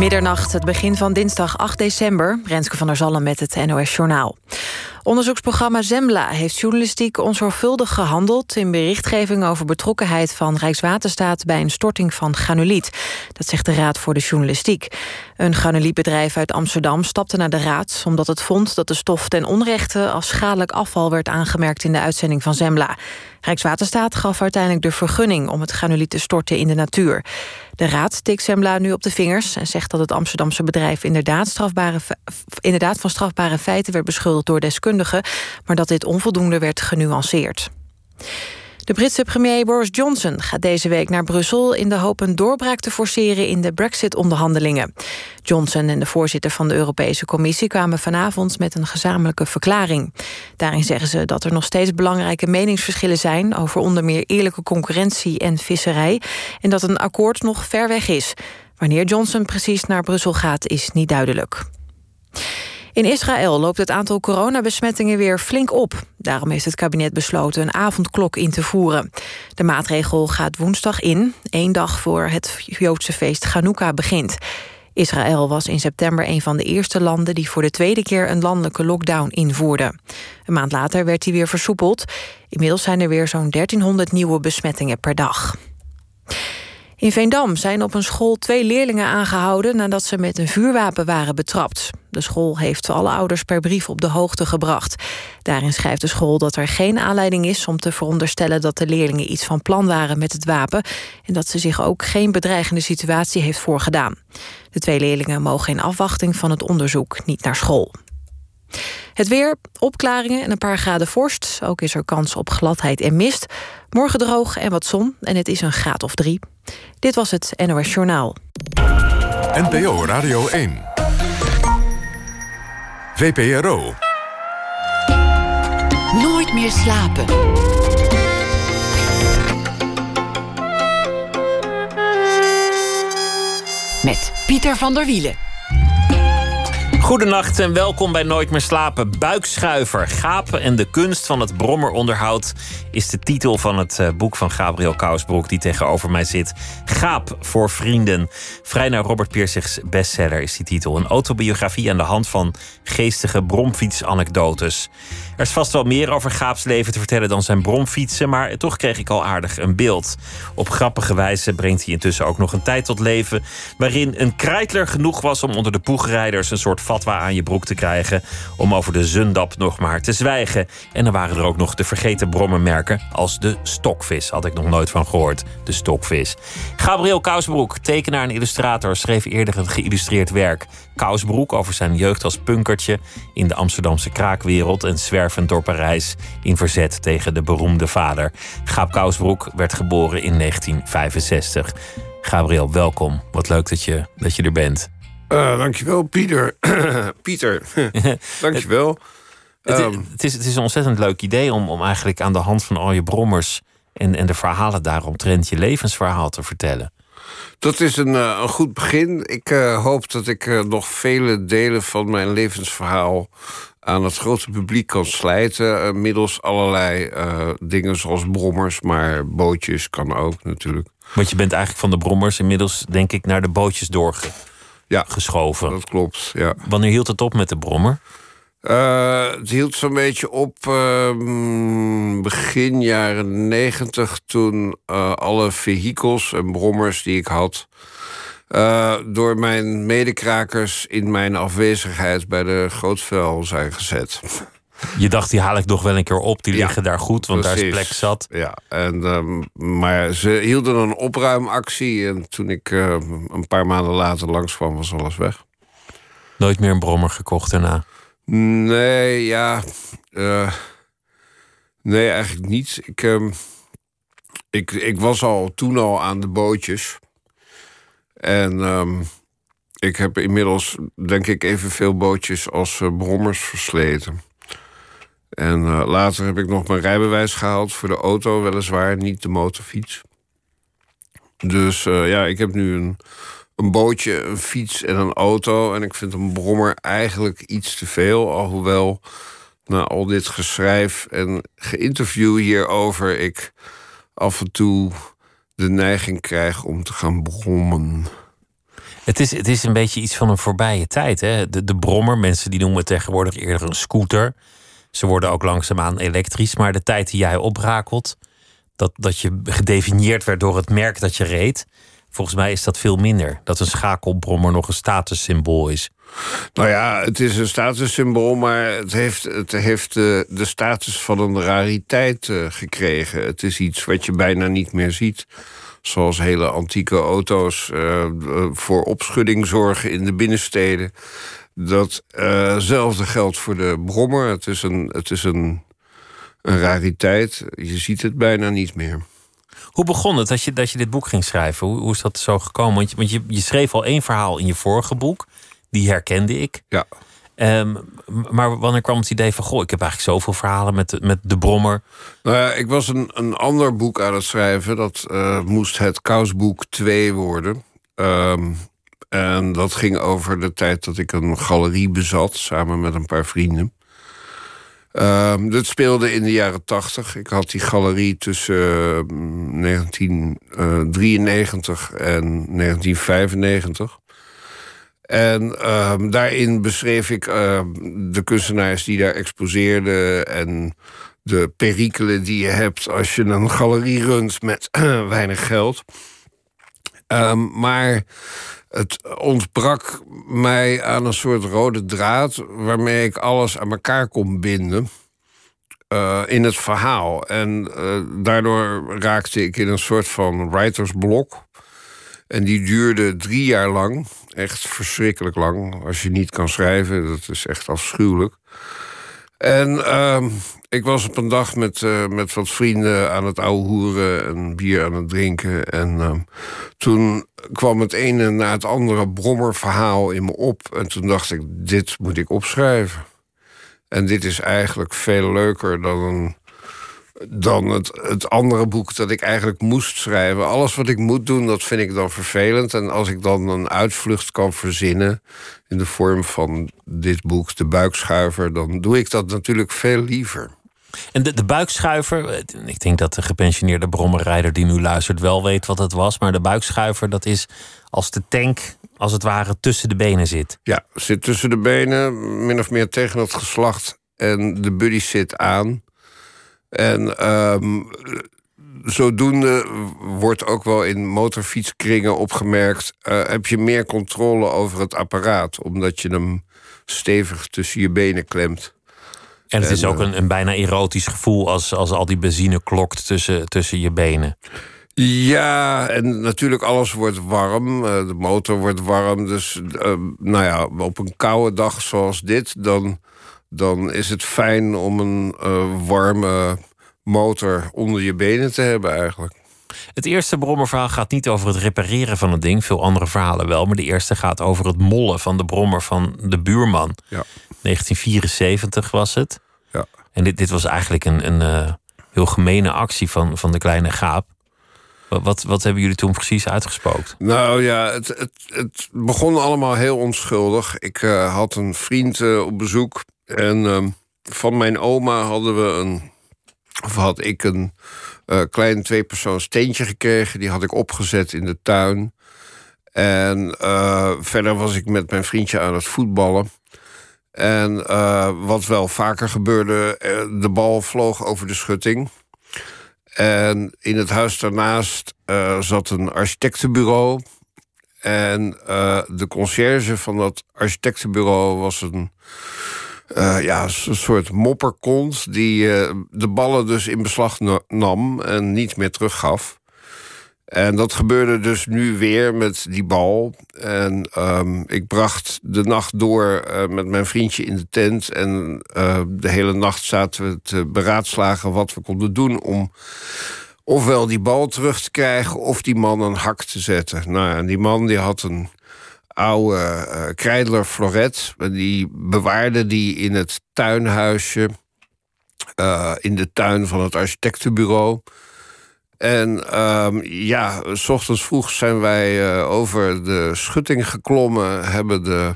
Middernacht, het begin van dinsdag 8 december. Renske van der Zallen met het NOS Journaal. Onderzoeksprogramma Zembla heeft journalistiek onzorgvuldig gehandeld... in berichtgeving over betrokkenheid van Rijkswaterstaat... bij een storting van granuliet. Dat zegt de Raad voor de Journalistiek. Een granulietbedrijf uit Amsterdam stapte naar de Raad... omdat het vond dat de stof ten onrechte als schadelijk afval... werd aangemerkt in de uitzending van Zembla. Rijkswaterstaat gaf uiteindelijk de vergunning... om het granuliet te storten in de natuur. De Raad tikt Zembla nu op de vingers... en zegt dat het Amsterdamse bedrijf inderdaad, strafbare, inderdaad van strafbare feiten... werd beschuldigd door deskundigen... maar dat dit onvoldoende werd genuanceerd. De Britse premier Boris Johnson gaat deze week naar Brussel... in de hoop een doorbraak te forceren in de brexit-onderhandelingen. Johnson en de voorzitter van de Europese Commissie... kwamen vanavond met een gezamenlijke verklaring. Daarin zeggen ze dat er nog steeds belangrijke meningsverschillen zijn... over onder meer eerlijke concurrentie en visserij... en dat een akkoord nog ver weg is. Wanneer Johnson precies naar Brussel gaat, is niet duidelijk. In Israël loopt het aantal coronabesmettingen weer flink op. Daarom heeft het kabinet besloten een avondklok in te voeren. De maatregel gaat woensdag in, één dag voor het Joodse feest Chanukka begint. Israël was in september een van de eerste landen... die voor de tweede keer een landelijke lockdown invoerde. Een maand later werd die weer versoepeld. Inmiddels zijn er weer zo'n 1300 nieuwe besmettingen per dag. In Veendam zijn op een school twee leerlingen aangehouden... nadat ze met een vuurwapen waren betrapt. De school heeft alle ouders per brief op de hoogte gebracht. Daarin schrijft de school dat er geen aanleiding is om te veronderstellen... dat de leerlingen iets van plan waren met het wapen... en dat ze zich ook geen bedreigende situatie heeft voorgedaan. De twee leerlingen mogen in afwachting van het onderzoek niet naar school. Het weer, opklaringen en een paar graden vorst. Ook is er kans op gladheid en mist. Morgen droog en wat zon en het is een graad of drie. Dit was het NOS Journaal. NPO Radio 1. VPRO. Nooit meer slapen. Met Pieter van der Wielen. Goedenacht en welkom bij Nooit meer slapen. Buikschuiver, gapen en de kunst van het brommeronderhoud... is de titel van het eh, boek van Gabriel Kousbroek... die tegenover mij zit. Gaap voor vrienden. Vrij naar Robert Piersigs bestseller is die titel. Een autobiografie aan de hand van geestige bromfietsanekdotes. Er is vast wel meer over Gaaps leven te vertellen dan zijn bromfietsen... maar toch kreeg ik al aardig een beeld. Op grappige wijze brengt hij intussen ook nog een tijd tot leven... waarin een krijtler genoeg was om onder de poegrijders... een soort fatwa aan je broek te krijgen... om over de zundap nog maar te zwijgen. En dan waren er ook nog de vergeten brommermerken... als de stokvis, had ik nog nooit van gehoord. De stokvis. Gabriel Kousbroek, tekenaar en illustrator... schreef eerder een geïllustreerd werk... Kousbroek over zijn jeugd als punkertje... in de Amsterdamse kraakwereld... en zwervend door Parijs in verzet tegen de beroemde vader. Gaap Kousbroek werd geboren in 1965. Gabriel, welkom. Wat leuk dat je, dat je er bent. Uh, dankjewel, Pieter. Pieter, dankjewel. Het, um, het, is, het is een ontzettend leuk idee om, om eigenlijk aan de hand van al je brommers en, en de verhalen daaromtrent je levensverhaal te vertellen. Dat is een, uh, een goed begin. Ik uh, hoop dat ik uh, nog vele delen van mijn levensverhaal aan het grote publiek kan slijten. middels allerlei dingen zoals brommers, maar bootjes kan ook natuurlijk. Want je bent eigenlijk van de brommers inmiddels, denk ik, naar de bootjes doorgegaan ja, geschoven. Dat klopt, ja. Wanneer hield het op met de brommer? Uh, het hield zo'n beetje op uh, begin jaren negentig... toen uh, alle vehikels en brommers die ik had... door mijn medekrakers in mijn afwezigheid bij de grootvuil zijn gezet. Je dacht, die haal ik nog wel een keer op. Die liggen daar goed, want daar is plek zat. Ja, en, um, maar ze hielden een opruimactie. En toen ik uh, een paar maanden later langskwam, was alles weg. Nooit meer een brommer gekocht daarna? Nee, ja. Uh, nee, eigenlijk niet. Ik, um, ik, ik was al toen al aan de bootjes. En um, ik heb inmiddels, denk ik, evenveel bootjes als uh, brommers versleten. En uh, later heb ik nog mijn rijbewijs gehaald voor de auto, weliswaar, niet de motorfiets. Dus uh, ja, ik heb nu een, een bootje, een fiets en een auto. En ik vind een brommer eigenlijk iets te veel. Alhoewel, na al dit geschrijf en geïnterview hierover, ik af en toe de neiging krijg om te gaan brommen. Het is, het is een beetje iets van een voorbije tijd. Hè? De, de brommer, mensen die noemen het tegenwoordig eerder een scooter. Ze worden ook langzaamaan elektrisch. Maar de tijd die jij oprakelt, dat, dat je gedefinieerd werd door het merk dat je reed. Volgens mij is dat veel minder. Dat een schakelbrommer nog een statussymbool is. Nou ja, het is een statussymbool, maar het heeft, het heeft de, de status van een rariteit uh, gekregen. Het is iets wat je bijna niet meer ziet. Zoals hele antieke auto's uh, voor opschudding zorgen in de binnensteden. Datzelfde geldt voor de brommer. Het is, een, het is een, een rariteit. Je ziet het bijna niet meer. Hoe begon het dat je, dat je dit boek ging schrijven? Hoe, hoe is dat zo gekomen? Want, je, want je, je schreef al één verhaal in je vorige boek. Die herkende ik. Ja. Um, maar wanneer kwam het idee van... goh, ik heb eigenlijk zoveel verhalen met, met de brommer. Nou ja, ik was een, een ander boek aan het schrijven. Dat uh, moest het Kousboek 2 worden. Um, en dat ging over de tijd dat ik een galerie bezat... samen met een paar vrienden. Um, dit speelde in de jaren tachtig. Ik had die galerie tussen uh, 1993 en 1995. En um, daarin beschreef ik uh, de kunstenaars die daar exposeerden... en de perikelen die je hebt als je een galerie runt met weinig geld. Maar het ontbrak mij aan een soort rode draad... waarmee ik alles aan elkaar kon binden... Uh, in het verhaal. En uh, daardoor raakte ik in een soort van writersblok. En die duurde drie jaar lang. Echt verschrikkelijk lang. Als je niet kan schrijven, dat is echt afschuwelijk. En uh, ik was op een dag met, uh, met wat vrienden aan het ouwe hoeren en bier aan het drinken. En uh, toen kwam het ene na het andere brommerverhaal in me op. En toen dacht ik, dit moet ik opschrijven. En dit is eigenlijk veel leuker dan, een, dan het, het andere boek dat ik eigenlijk moest schrijven. Alles wat ik moet doen, dat vind ik dan vervelend. En als ik dan een uitvlucht kan verzinnen in de vorm van dit boek, De Buikschuiver, dan doe ik dat natuurlijk veel liever. En de, de buikschuiver, ik denk dat de gepensioneerde brommerrijder die nu luistert wel weet wat het was. Maar de buikschuiver, dat is als de tank als het ware tussen de benen zit. Ja, zit tussen de benen, min of meer tegen het geslacht. En de buddy zit aan. En um, zodoende wordt ook wel in motorfietskringen opgemerkt... Uh, heb je meer controle over het apparaat... omdat je hem stevig tussen je benen klemt. En het is ook een, een bijna erotisch gevoel als, als al die benzine klokt tussen, tussen je benen. Ja, en natuurlijk alles wordt warm. Uh, de motor wordt warm. Dus uh, nou ja, op een koude dag zoals dit... dan, dan is het fijn om een uh, warme motor onder je benen te hebben eigenlijk. Het eerste brommerverhaal gaat niet over het repareren van het ding. Veel andere verhalen wel. Maar de eerste gaat over het mollen van de brommer van de buurman. Ja. 1974 was het. Ja. En dit, dit was eigenlijk een, een heel gemene actie van, van de kleine gaap. Wat, wat hebben jullie toen precies uitgespookt? Nou ja, het, het, het begon allemaal heel onschuldig. Ik uh, had een vriend uh, op bezoek. En uh, van mijn oma hadden we een. Of had ik een uh, klein tweepersoons steentje gekregen. Die had ik opgezet in de tuin. En verder was ik met mijn vriendje aan het voetballen. En wat wel vaker gebeurde, de bal vloog over de schutting. En in het huis daarnaast zat een architectenbureau. En de conciërge van dat architectenbureau was een, uh, ja, een soort mopperkont... die de ballen dus in beslag nam en niet meer teruggaf. En dat gebeurde dus nu weer met die bal. En um, ik bracht de nacht door uh, met mijn vriendje in de tent. En de hele nacht zaten we te beraadslagen wat we konden doen om ofwel die bal terug te krijgen of die man een hak te zetten. Nou, en die man die had een oude uh, Kreidler floret. Die bewaarde die in het tuinhuisje. in de tuin van het architectenbureau. En um, ja, s ochtends vroeg zijn wij uh, over de schutting geklommen, hebben de,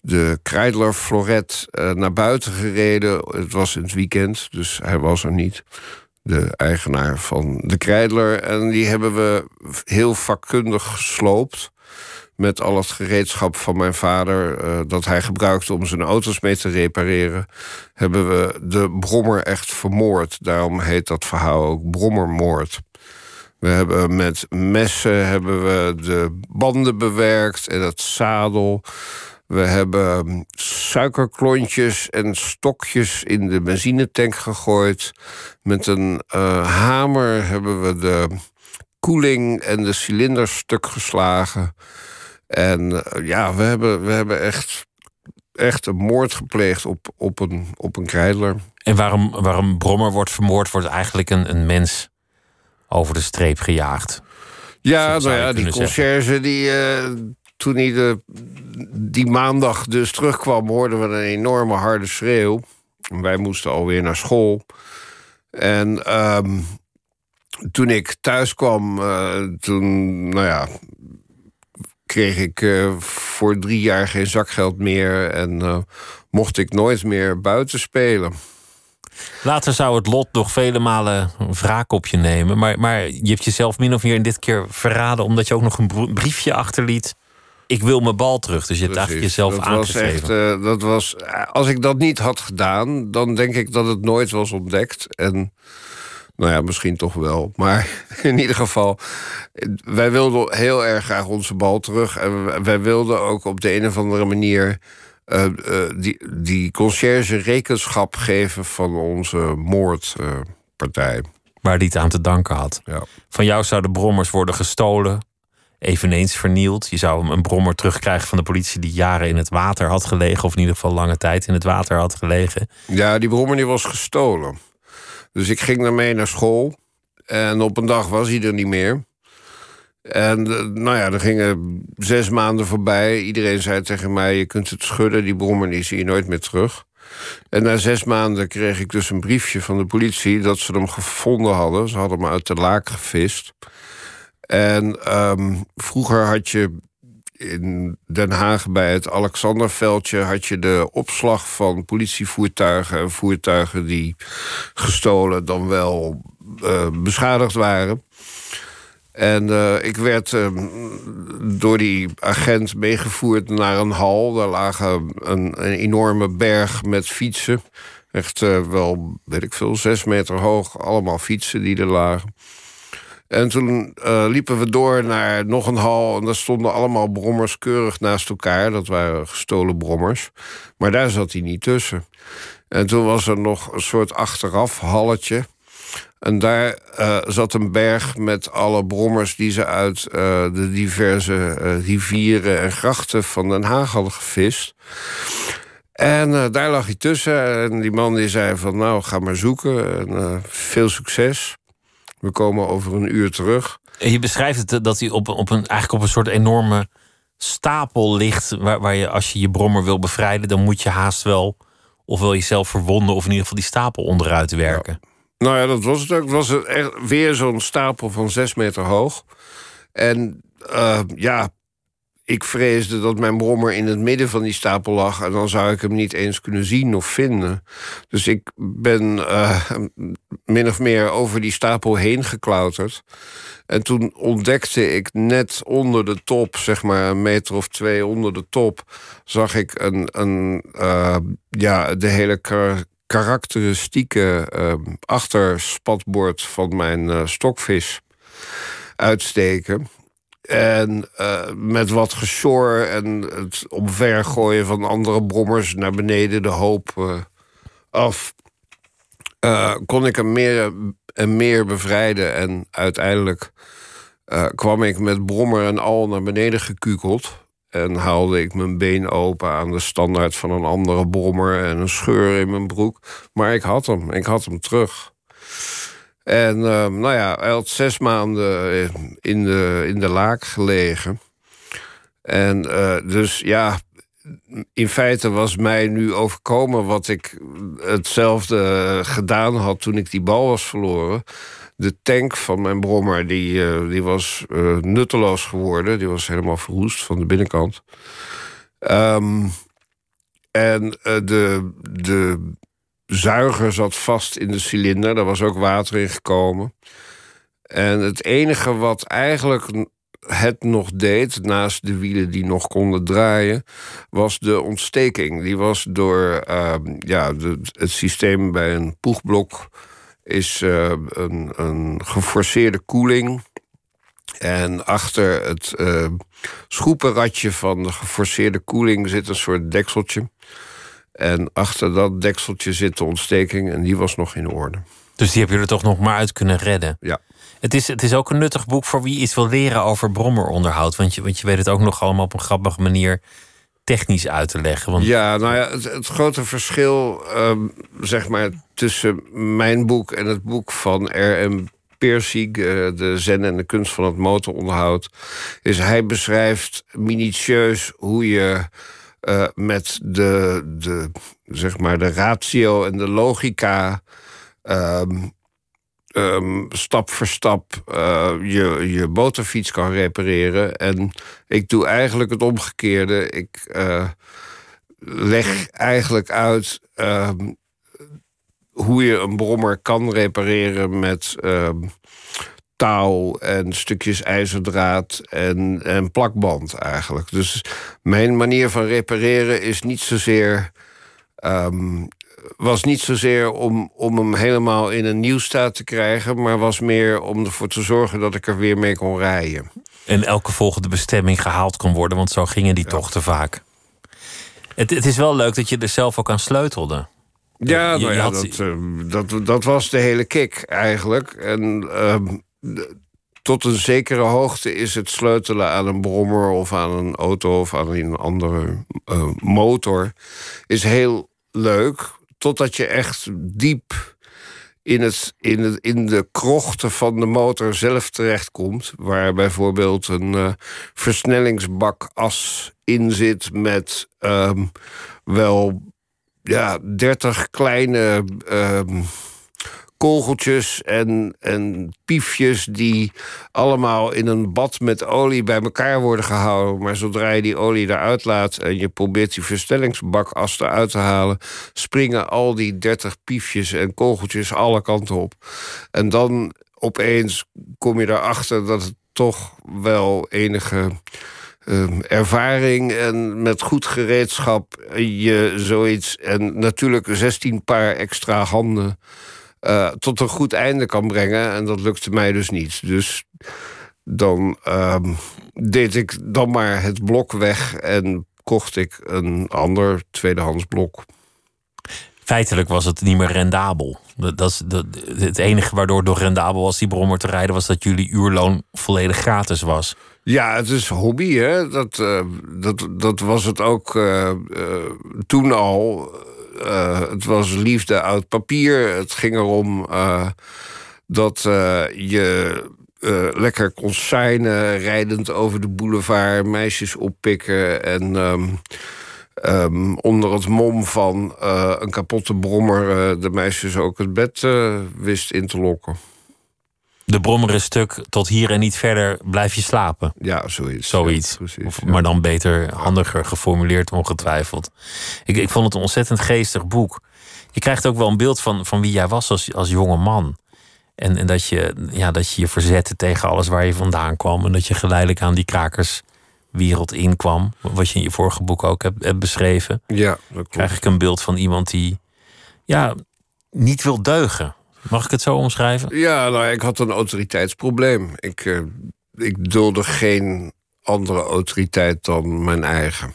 de Kreidler Floret uh, naar buiten gereden. Het was in het weekend, dus hij was er niet. De eigenaar van de Kreidler. En die hebben we heel vakkundig gesloopt. Met al het gereedschap van mijn vader... Eh, dat hij gebruikte om zijn auto's mee te repareren... hebben we de brommer echt vermoord. Daarom heet dat verhaal ook brommermoord. We hebben met messen hebben we de banden bewerkt en het zadel. We hebben suikerklontjes en stokjes in de benzinetank gegooid. Met een uh, hamer hebben we de koeling en de cilinders stuk geslagen. En uh, ja, we hebben, we hebben echt, echt een moord gepleegd op, op, een, op een kreidler. En waarom, waarom Brommer wordt vermoord, wordt eigenlijk een, een mens over de streep gejaagd. Ja, nou ja, die conciërge die, uh, toen hij de, die maandag dus terugkwam, hoorden we een enorme harde schreeuw. Wij moesten alweer naar school. En um, toen ik thuis kwam, uh, toen, nou ja, kreeg ik uh, voor drie jaar geen zakgeld meer en mocht ik nooit meer buiten spelen. Later zou het lot nog vele malen wraak op je nemen. Maar, maar je hebt jezelf min of meer in dit keer verraden... omdat je ook nog een briefje achterliet. Ik wil mijn bal terug. Dus je hebt eigenlijk jezelf dat aangegeven. Was echt, uh, dat was, als ik dat niet had gedaan... dan denk ik dat het nooit was ontdekt. En nou ja, misschien toch wel. Maar in ieder geval, wij wilden heel erg graag onze bal terug. En wij wilden ook op de een of andere manier uh, die, die conciërge rekenschap geven van onze moordpartij. Waar die het aan te danken had. Ja. Van jou zouden brommers worden gestolen, eveneens vernield. Je zou een brommer terugkrijgen van de politie die jaren in het water had gelegen, of in ieder geval lange tijd in het water had gelegen. Ja, die brommer die was gestolen. Dus ik ging daarmee naar school. En op een dag was hij er niet meer. En eh, nou ja, er gingen zes maanden voorbij. Iedereen zei tegen mij, je kunt het schudden, die brommer die zie je nooit meer terug. En na zes maanden kreeg ik dus een briefje van de politie... dat ze hem gevonden hadden. Ze hadden hem uit de laak gevist. En um, vroeger had je in Den Haag bij het Alexanderveldje... had je de opslag van politievoertuigen... en voertuigen die gestolen dan wel uh, beschadigd waren... En uh, ik werd uh, door die agent meegevoerd naar een hal. Daar lagen een, een enorme berg met fietsen. Echt uh, wel, weet ik veel, zes meter hoog. Allemaal fietsen die er lagen. En toen liepen we door naar nog een hal. En daar stonden allemaal brommers keurig naast elkaar. Dat waren gestolen brommers. Maar daar zat hij niet tussen. En toen was er nog een soort achteraf halletje. En daar uh, zat een berg met alle brommers die ze uit uh, de diverse rivieren en grachten van Den Haag hadden gevist. En daar lag hij tussen. En die man die zei van nou, ga maar zoeken. En, veel succes. We komen over een uur terug. En je beschrijft het dat hij op, op een, eigenlijk op een soort enorme stapel ligt. Waar, waar je als je je brommer wil bevrijden, dan moet je haast wel ofwel jezelf verwonden of in ieder geval die stapel onderuit werken. Ja. Nou ja, dat was het ook. Het was echt weer zo'n stapel van zes meter hoog. En uh, ja, ik vreesde dat mijn brommer in het midden van die stapel lag... en dan zou ik hem niet eens kunnen zien of vinden. Dus ik ben uh, min of meer over die stapel heen geklauterd. En toen ontdekte ik net onder de top, zeg maar een meter of twee onder de top... zag ik een, een uh, ja, de hele karakteristieke uh, achterspatbord van mijn stokvis uitsteken. En uh, met wat gesjor en het omvergooien van andere brommers naar beneden de hoop uh, af, kon ik hem meer en meer bevrijden. En uiteindelijk kwam ik met brommer en al naar beneden gekukeld. En haalde ik mijn been open aan de standaard van een andere brommer en een scheur in mijn broek. Maar ik had hem, ik had hem terug. En uh, nou ja, hij had zes maanden in de, in de laak gelegen. En uh, dus ja, in feite was mij nu overkomen wat ik hetzelfde gedaan had toen ik die bal was verloren de tank van mijn brommer die, die was nutteloos geworden. Die was helemaal verroest van de binnenkant. Um, en de, de zuiger zat vast in de cilinder. Daar was ook water in gekomen. En het enige wat eigenlijk het nog deed, naast de wielen die nog konden draaien, was de ontsteking. Die was door ehm, ja, het systeem bij een poegblok is uh, een, een geforceerde koeling. En achter het uh, van de geforceerde koeling zit een soort dekseltje. En achter dat dekseltje zit de ontsteking en die was nog in orde. Dus die heb je er toch nog maar uit kunnen redden? Ja. Het is, het is ook een nuttig boek voor wie iets wil leren over brommeronderhoud. Want je, want je weet het ook nog allemaal op een grappige manier technisch uit te leggen. Want... Ja, nou ja, het, grote verschil ehm, zeg maar, tussen mijn boek en het boek van R.M. Persig, uh, de zen en de kunst van het motoronderhoud, is hij beschrijft minutieus hoe je uh, met de, de, zeg maar de ratio en de logica um, um, stap voor stap uh, je, je motorfiets kan repareren. En ik doe eigenlijk het omgekeerde. Ik uh, leg eigenlijk uit um, hoe je een brommer kan repareren met touw en stukjes ijzerdraad en, en plakband eigenlijk. Dus mijn manier van repareren is niet zozeer. Um, was niet zozeer om, om hem helemaal in een nieuw staat te krijgen, maar was meer om ervoor te zorgen dat ik er weer mee kon rijden. En elke volgende bestemming gehaald kon worden, want zo gingen die ja. tochten vaak. Het, het is wel leuk dat je er zelf ook aan sleutelde. Ja, nou ja dat, uh, dat, dat was de hele kick eigenlijk. En uh, tot een zekere hoogte is het sleutelen aan een brommer of aan een auto of aan een andere uh, motor is heel leuk. Totdat je echt diep in, het, in, het, in de krochten van de motor zelf terechtkomt. Waar bijvoorbeeld een uh, versnellingsbakas in zit met um, wel ja, 30 kleine. Um, kogeltjes en, en piefjes die allemaal in een bad met olie bij elkaar worden gehouden. Maar zodra je die olie eruit laat en je probeert die verstellingsbakas eruit te halen, springen al die 30 piefjes en kogeltjes alle kanten op. En dan opeens kom je erachter dat het toch wel enige. Uh, ervaring en met goed gereedschap je zoiets. En natuurlijk 16 paar extra handen uh, tot een goed einde kan brengen. En dat lukte mij dus niet. Dus dan uh, deed ik dan maar het blok weg en kocht ik een ander tweedehands blok. Feitelijk was het niet meer rendabel. Dat, dat is dat, het enige waardoor het nog rendabel was die brommer te rijden, was dat jullie uurloon volledig gratis was. Ja, het is hobby, hè. Dat, uh, dat, dat was het ook uh, toen al uh, het was liefde uit papier. Het ging erom uh, dat uh, je lekker kon shinen, rijdend over de boulevard, meisjes oppikken en. Um, um, onder het mom van een kapotte brommer de meisjes ook het bed wist in te lokken de brommer is stuk, tot hier en niet verder blijf je slapen. Ja, zoiets. Zoiets. precies, of, maar dan beter, handiger geformuleerd, ongetwijfeld. Ik, ik vond het een ontzettend geestig boek. Je krijgt ook wel een beeld van, van wie jij was als, als jonge man. En, en dat, je, ja, dat je je verzette tegen alles waar je vandaan kwam. En dat je geleidelijk aan die krakerswereld inkwam. Wat je in je vorige boek ook hebt, hebt beschreven. Ja, dat klopt. Krijg ik een beeld van iemand die ja, niet wil deugen. Mag ik het zo omschrijven? Ja, nou, ik had een autoriteitsprobleem. Ik, uh, ik dulde geen andere autoriteit dan mijn eigen.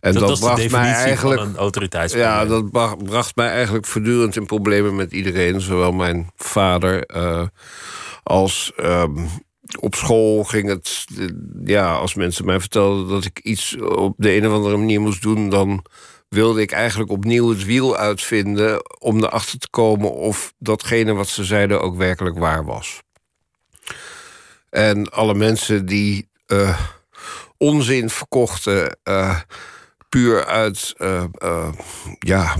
En dat, dat, dat bracht mij eigenlijk. een autoriteitsprobleem. Ja, dat bracht mij eigenlijk voortdurend in problemen met iedereen. Zowel mijn vader uh, als. Uh, op school ging het. Ja, als mensen mij vertelden dat ik iets op de een of andere manier moest doen, dan wilde ik eigenlijk opnieuw het wiel uitvinden om erachter te komen of datgene wat ze zeiden ook werkelijk waar was. En alle mensen die uh, onzin verkochten, uh, puur uit uh, ja,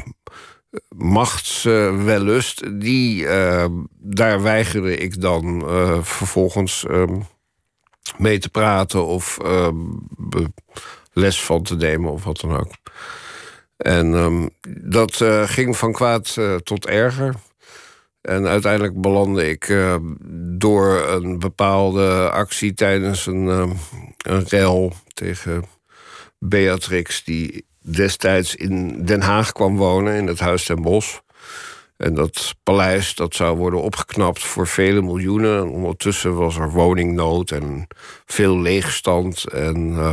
machtswellust, die, daar weigerde ik dan vervolgens ehm, mee te praten of les van te nemen of wat dan ook. En um, dat uh, ging van kwaad uh, tot erger. En uiteindelijk belandde ik uh, door een bepaalde actie tijdens een, uh, een tegen Beatrix, die destijds in Den Haag kwam wonen, in het Huis ten Bosch. En dat paleis dat zou worden opgeknapt voor vele miljoenen. ondertussen was er woningnood en veel leegstand. En, uh,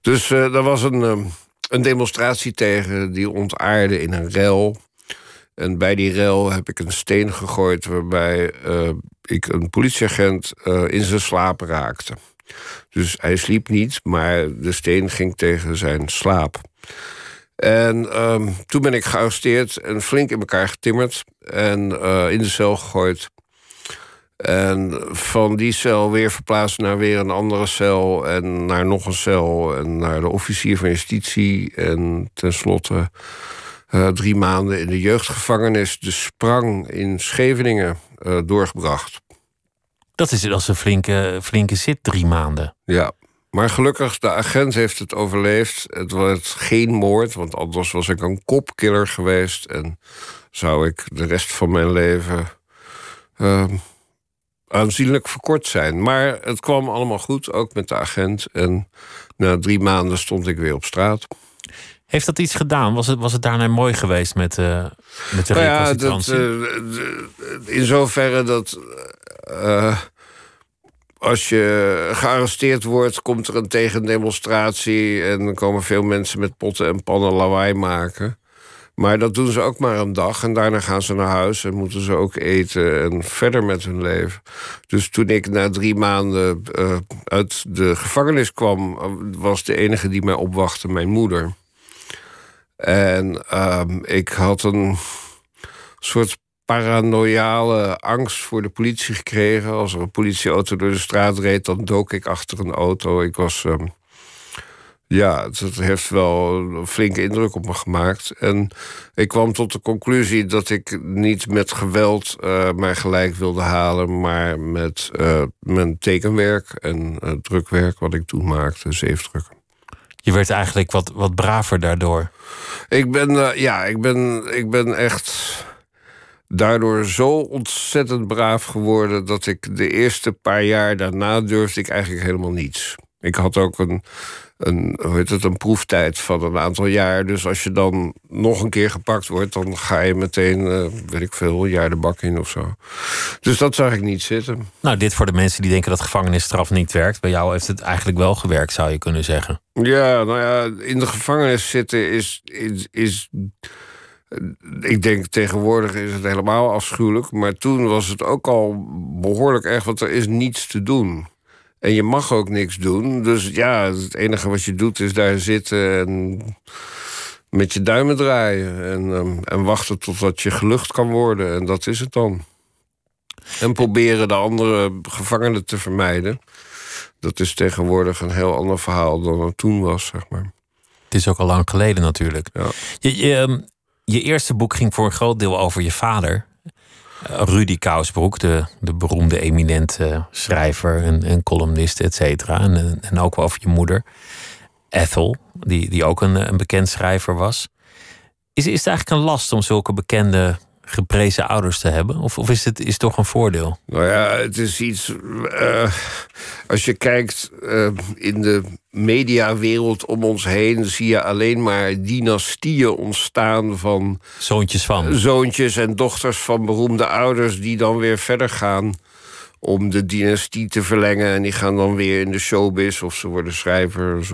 dus er was een, een demonstratie tegen die ontaarde in een rel. En bij die rel heb ik een steen gegooid waarbij ik een politieagent in zijn slaap raakte. Dus hij sliep niet, maar de steen ging tegen zijn slaap. En um, toen ben ik gearresteerd en flink in elkaar getimmerd en uh, in de cel gegooid. En van die cel weer verplaatst naar weer een andere cel en naar nog een cel en naar de officier van justitie en tenslotte uh, drie maanden in de jeugdgevangenis, de Sprang in Scheveningen, uh, doorgebracht. Dat is, is een flinke, flinke zit, drie maanden. Ja, maar gelukkig, de agent heeft het overleefd. Het was geen moord, want anders was ik een kopkiller geweest. En zou ik de rest van mijn leven uh, aanzienlijk verkort zijn. Maar het kwam allemaal goed, ook met de agent. En na drie maanden stond ik weer op straat. Heeft dat iets gedaan? Was het, was het daarna mooi geweest met, uh, met de nou ja, dat, uh, in zoverre dat... Uh, als je gearresteerd wordt, komt er een tegendemonstratie... en dan komen veel mensen met potten en pannen lawaai maken. Maar dat doen ze ook maar een dag en daarna gaan ze naar huis... en moeten ze ook eten en verder met hun leven. Dus toen ik na drie maanden uh, uit de gevangenis kwam... was de enige die mij opwachtte mijn moeder. En uh, ik had een soort paranoiale angst voor de politie gekregen. Als er een politieauto door de straat reed, dan dook ik achter een auto. Ik was. Um, ja, het heeft wel een flinke indruk op me gemaakt. En ik kwam tot de conclusie dat ik niet met geweld uh, mij gelijk wilde halen, maar met uh, mijn tekenwerk en uh, drukwerk wat ik toen maakte, zeefdrukken. Je werd eigenlijk wat, wat braver daardoor. Ik ben, ja, ik ben, ik ben echt daardoor zo ontzettend braaf geworden dat ik de eerste paar jaar daarna durfde ik eigenlijk helemaal niets. Ik had ook een, een, hoe heet het, een proeftijd van een aantal jaar. Dus als je dan nog een keer gepakt wordt, dan ga je meteen, uh, weet ik veel, een jaar de bak in of zo. Dus dat zag ik niet zitten. Nou, dit voor de mensen die denken dat gevangenisstraf niet werkt. Bij jou heeft het eigenlijk wel gewerkt, zou je kunnen zeggen. Ja, nou ja, in de gevangenis zitten is, is, is ik denk tegenwoordig is het helemaal afschuwelijk. Maar toen was het ook al behoorlijk erg, want er is niets te doen. En je mag ook niks doen. Dus ja, het enige wat je doet is daar zitten en met je duimen draaien. En, um, en wachten totdat je gelucht kan worden. En dat is het dan. En proberen de andere gevangenen te vermijden. Dat is tegenwoordig een heel ander verhaal dan het toen was, zeg maar. Het is ook al lang geleden natuurlijk. Ja. Je, je, ehm, je eerste boek ging voor een groot deel over je vader. Rudy Kousbroek, de, de beroemde eminente schrijver en, en columnist, et cetera. En, en ook over je moeder, Ethel, die, die ook een, een bekend schrijver was. Is, is het eigenlijk een last om zulke bekende geprezen ouders te hebben? Of, of is het is toch een voordeel? Nou ja, het is iets. Uh, als je kijkt uh, in de mediawereld om ons heen, zie je alleen maar dynastieën ontstaan van. Zoontjes van. Zoontjes en dochters van beroemde ouders die dan weer verder gaan om de dynastie te verlengen. En die gaan dan weer in de showbiz of ze worden schrijver of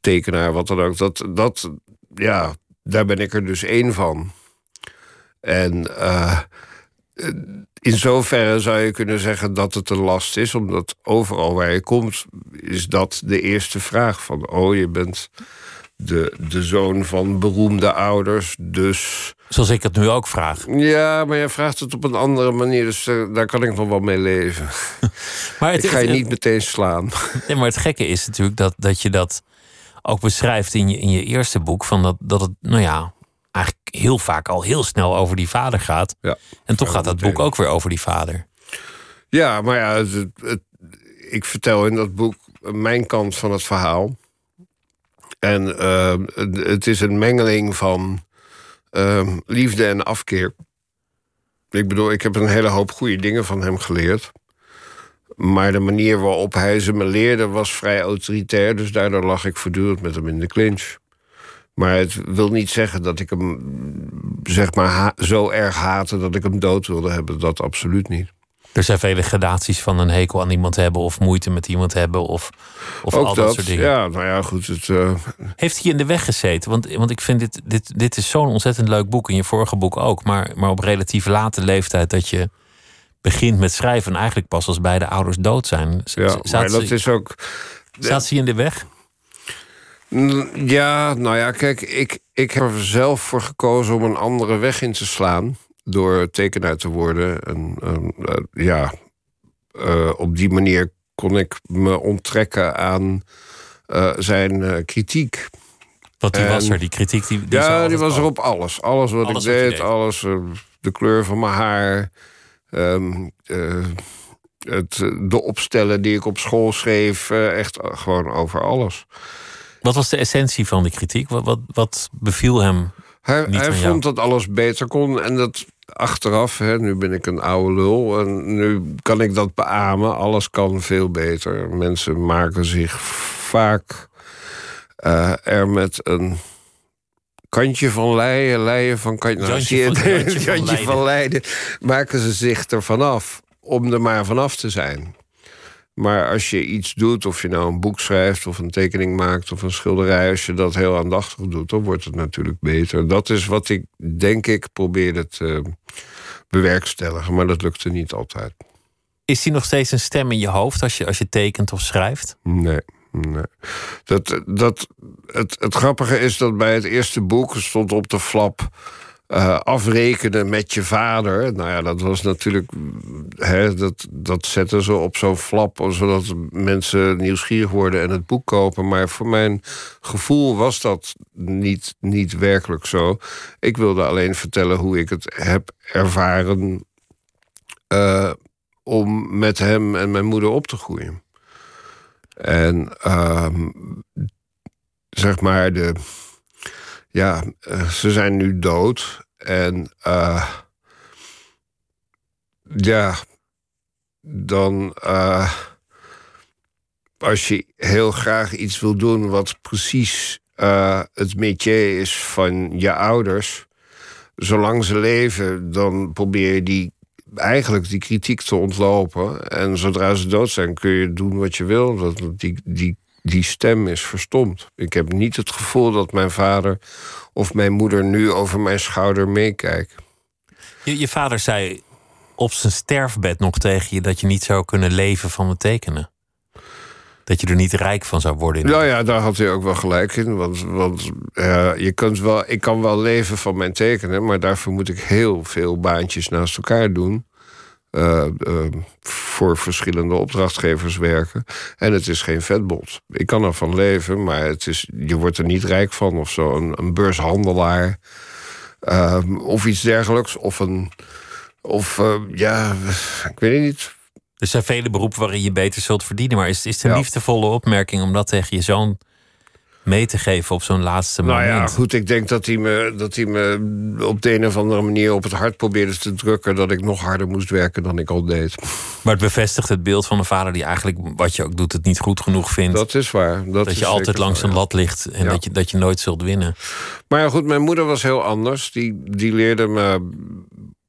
tekenaar, wat dan ook. Dat, dat, ja, daar ben ik er dus één van. En uh, in zoverre zou je kunnen zeggen dat het een last is, omdat overal waar je komt, is dat de eerste vraag van: oh, je bent de, de zoon van beroemde ouders, dus. Zoals ik het nu ook vraag. Ja, maar jij vraagt het op een andere manier, dus uh, daar kan ik nog wel mee leven. maar het, ik ga je niet meteen slaan. Nee, maar het gekke is natuurlijk dat, dat je dat ook beschrijft in je, in je eerste boek, van dat, dat het, nou ja, eigenlijk heel vaak al heel snel over die vader gaat. Ja, en toch gaat dat boek ook weer over die vader. Ja, maar ja, het, ik vertel in dat boek mijn kant van het verhaal. En uh, het is een mengeling van uh, liefde en afkeer. ik bedoel, ik heb een hele hoop goede dingen van hem geleerd. Maar de manier waarop hij ze me leerde was vrij autoritair. Dus daardoor lag ik voortdurend met hem in de clinch. Maar het wil niet zeggen dat ik hem zeg maar, zo erg haatte dat ik hem dood wilde hebben. Dat absoluut niet. Er zijn vele gradaties van een hekel aan iemand hebben of moeite met iemand hebben of, of al dat, soort dingen. Ja, nou ja, goed. Het, uh... Heeft hij in de weg gezeten? Want, want ik vind dit, dit, dit is zo'n ontzettend leuk boek. In je vorige boek ook. Maar, maar op relatief late leeftijd dat je begint met schrijven. En eigenlijk pas als beide ouders dood zijn. Ja, maar dat is ook. Staat ze in de weg? Ja, nou ja, kijk, ik, ik heb er zelf voor gekozen om een andere weg in te slaan. Door tekenaar te worden. En, uh, ja, uh, op die manier kon ik me onttrekken aan uh, zijn kritiek. Wat die was er, die kritiek? Die, die ja, die was er op alles. Alles wat ik deed, deed. alles. de kleur van mijn haar. Um, het, de opstellen die ik op school schreef. echt gewoon over alles. Wat was de essentie van die kritiek? Wat, wat, wat beviel hem? Hij, hij vond dat alles beter kon. En dat achteraf, hè, nu ben ik een oude lul. En nu kan ik dat beamen. Alles kan veel beter. Mensen maken zich vaak uh, er met een kantje van leien, leien van kantje, nou, zie je, van, kantje van Leiden, maken ze zich er vanaf om er maar vanaf te zijn. Maar als je iets doet, of je nou een boek schrijft, of een tekening maakt, of een schilderij, als je dat heel aandachtig doet, dan wordt het natuurlijk beter. Dat is wat ik, denk ik, probeerde te bewerkstelligen, maar dat lukte niet altijd. Is die nog steeds een stem in je hoofd als je, als je tekent of schrijft? Nee. Nee. Dat, dat, het, het grappige is dat bij het eerste boek stond op de flap uh, afrekenen met je vader. Nou ja, dat was natuurlijk. Hè, dat, dat zetten ze op zo'n flap, zodat mensen nieuwsgierig worden en het boek kopen. Maar voor mijn gevoel was dat niet, niet werkelijk zo. Ik wilde alleen vertellen hoe ik het heb ervaren. Uh, om met hem en mijn moeder op te groeien. En uh, zeg maar de ja, uh, ze zijn nu dood. En uh, ja, dan uh, als je heel graag iets wil doen wat precies het métier is van je ouders, zolang ze leven, dan probeer je die eigenlijk die kritiek te ontlopen. En zodra ze dood zijn, kun je doen wat je wil. Dat, die, die die stem is verstomd. Ik heb niet het gevoel dat mijn vader of mijn moeder nu over mijn schouder meekijken. Je, je vader zei op zijn sterfbed nog tegen je dat je niet zou kunnen leven van het tekenen. Dat je er niet rijk van zou worden. Ja, ja, daar had hij ook wel gelijk in. Want, want uh, je kunt wel, ik kan wel leven van mijn tekenen, maar daarvoor moet ik heel veel baantjes naast elkaar doen. Uh, uh, voor verschillende opdrachtgevers werken. En het is geen vetbot. Ik kan ervan leven, maar het is, je wordt er niet rijk van of zo. Een, een beurshandelaar uh, of iets dergelijks. Of een. Of ja, ik weet het niet. Er zijn vele beroepen waarin je beter zult verdienen. Maar is, is het een liefdevolle opmerking om dat tegen je zoon mee te geven op zo'n laatste moment. Nou ja, goed, ik denk dat hij, me, dat hij me op de een of andere manier op het hart probeerde te drukken dat ik nog harder moest werken dan ik al deed. Maar het bevestigt het beeld van een vader die eigenlijk, wat je ook doet, het niet goed genoeg vindt. Dat is waar. Dat, dat je altijd langs een lat ligt en dat, je, dat je nooit zult winnen. Maar ja, goed, mijn moeder was heel anders. Die, die leerde me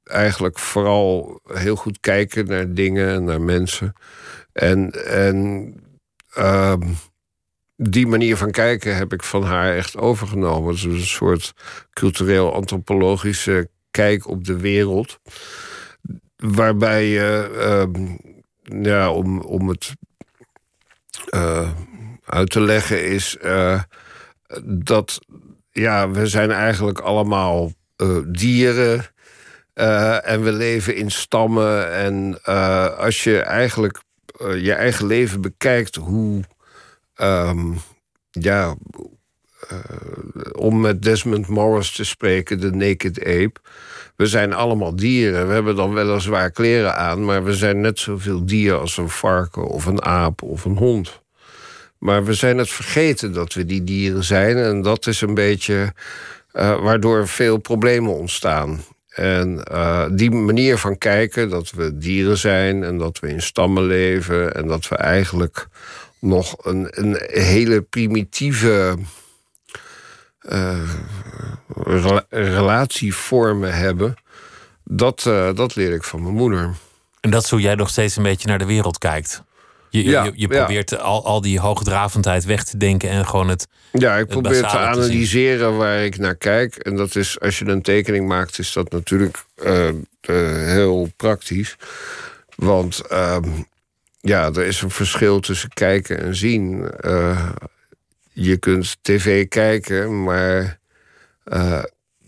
eigenlijk vooral heel goed kijken naar dingen en naar mensen. En, en uh, die manier van kijken heb ik van haar echt overgenomen. Dus een soort cultureel-antropologische kijk op de wereld. Waarbij je, uh, ja, om, om het uh, uit te leggen, is uh, dat ja, we zijn eigenlijk allemaal dieren. en we leven in stammen. En als je eigenlijk je eigen leven bekijkt, hoe Um, ja, uh, om met Desmond Morris te spreken, de Naked Ape. We zijn allemaal dieren. We hebben dan weliswaar kleren aan, maar we zijn net zoveel dier als een varken of een aap of een hond. Maar we zijn het vergeten dat we die dieren zijn. En dat is een beetje uh, waardoor veel problemen ontstaan. En uh, die manier van kijken, dat we dieren zijn en dat we in stammen leven en dat we eigenlijk nog een, een hele primitieve uh, relatievormen hebben, dat, uh, dat leer ik van mijn moeder. En dat is hoe jij nog steeds een beetje naar de wereld kijkt. Je, ja, je, je probeert al, al die hoogdravendheid weg te denken en gewoon het. Ja, ik probeer te analyseren waar ik naar kijk. En dat is, als je een tekening maakt, is dat natuurlijk uh, uh, heel praktisch. Want uh, ja, er is een verschil tussen kijken en zien. Uh, je kunt tv kijken, maar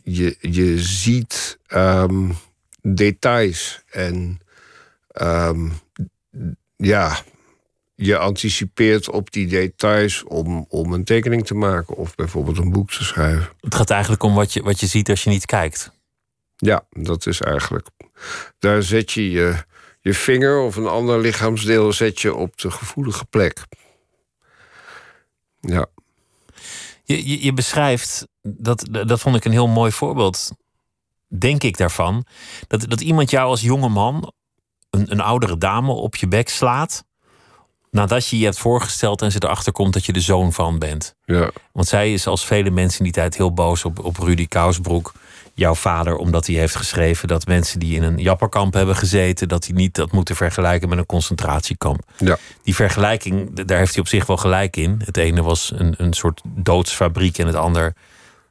je, je ziet um, details. En um, ja, je anticipeert op die details om, om een tekening te maken of bijvoorbeeld een boek te schrijven. Het gaat eigenlijk om wat je, wat je ziet als je niet kijkt. Ja, dat is eigenlijk. Daar zet je je, je vinger of een ander lichaamsdeel zet je op de gevoelige plek. Ja. Je, je, je beschrijft, dat, dat vond ik een heel mooi voorbeeld, denk ik daarvan, dat, dat iemand jou als jonge man, een, een oudere dame, op je bek slaat nadat je je hebt voorgesteld en ze erachter komt dat je de zoon van bent. Ja. Want zij is als vele mensen in die tijd heel boos op, op Rudy Kousbroek, jouw vader, omdat hij heeft geschreven dat mensen die in een japperkamp hebben gezeten, dat hij niet dat moeten vergelijken met een concentratiekamp. Ja. Die vergelijking, daar heeft hij op zich wel gelijk in. Het ene was een, een soort doodsfabriek en het ander.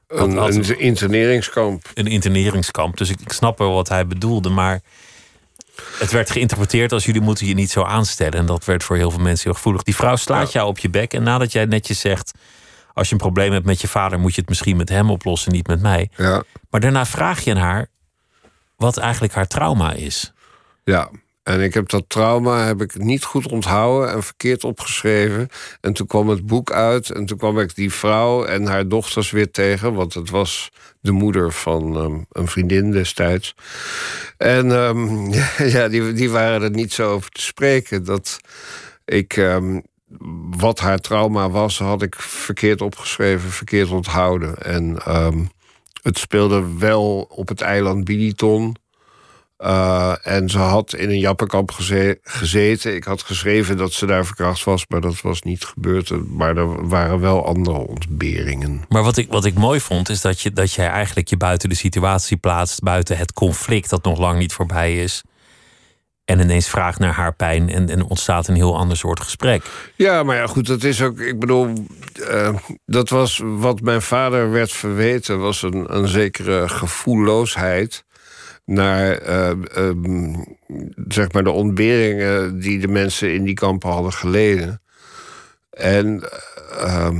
Een, een interneringskamp. Een interneringskamp. Dus ik, ik snap wel wat hij bedoelde, maar het werd geïnterpreteerd als jullie moeten je niet zo aanstellen. En dat werd voor heel veel mensen heel gevoelig. Die vrouw slaat jou op je bek. En nadat jij netjes zegt... als je een probleem hebt met je vader... moet je het misschien met hem oplossen, niet met mij. Ja. Maar daarna vraag je aan haar... wat eigenlijk haar trauma is. Ja, en ik heb dat trauma heb ik niet goed onthouden en verkeerd opgeschreven. En toen kwam het boek uit en toen kwam ik die vrouw en haar dochters weer tegen. Want het was de moeder van um, een vriendin destijds. En um, ja, die, die waren er niet zo over te spreken. Dat ik, um, wat haar trauma was, had ik verkeerd opgeschreven, verkeerd onthouden. En het speelde wel op het eiland Biliton. Uh, en ze had in een jappenkamp geze gezeten. Ik had geschreven dat ze daar verkracht was, maar dat was niet gebeurd. Maar er waren wel andere ontberingen. Maar wat ik, wat ik mooi vond, is dat, je, dat jij eigenlijk je buiten de situatie plaatst, buiten het conflict dat nog lang niet voorbij is. En ineens vraagt naar haar pijn en, en ontstaat een heel ander soort gesprek. Ja, maar ja, goed, dat is ook. Ik bedoel, uh, dat was wat mijn vader werd verweten, was een, een zekere gevoelloosheid naar uh, zeg maar de ontberingen die de mensen in die kampen hadden geleden. En uh,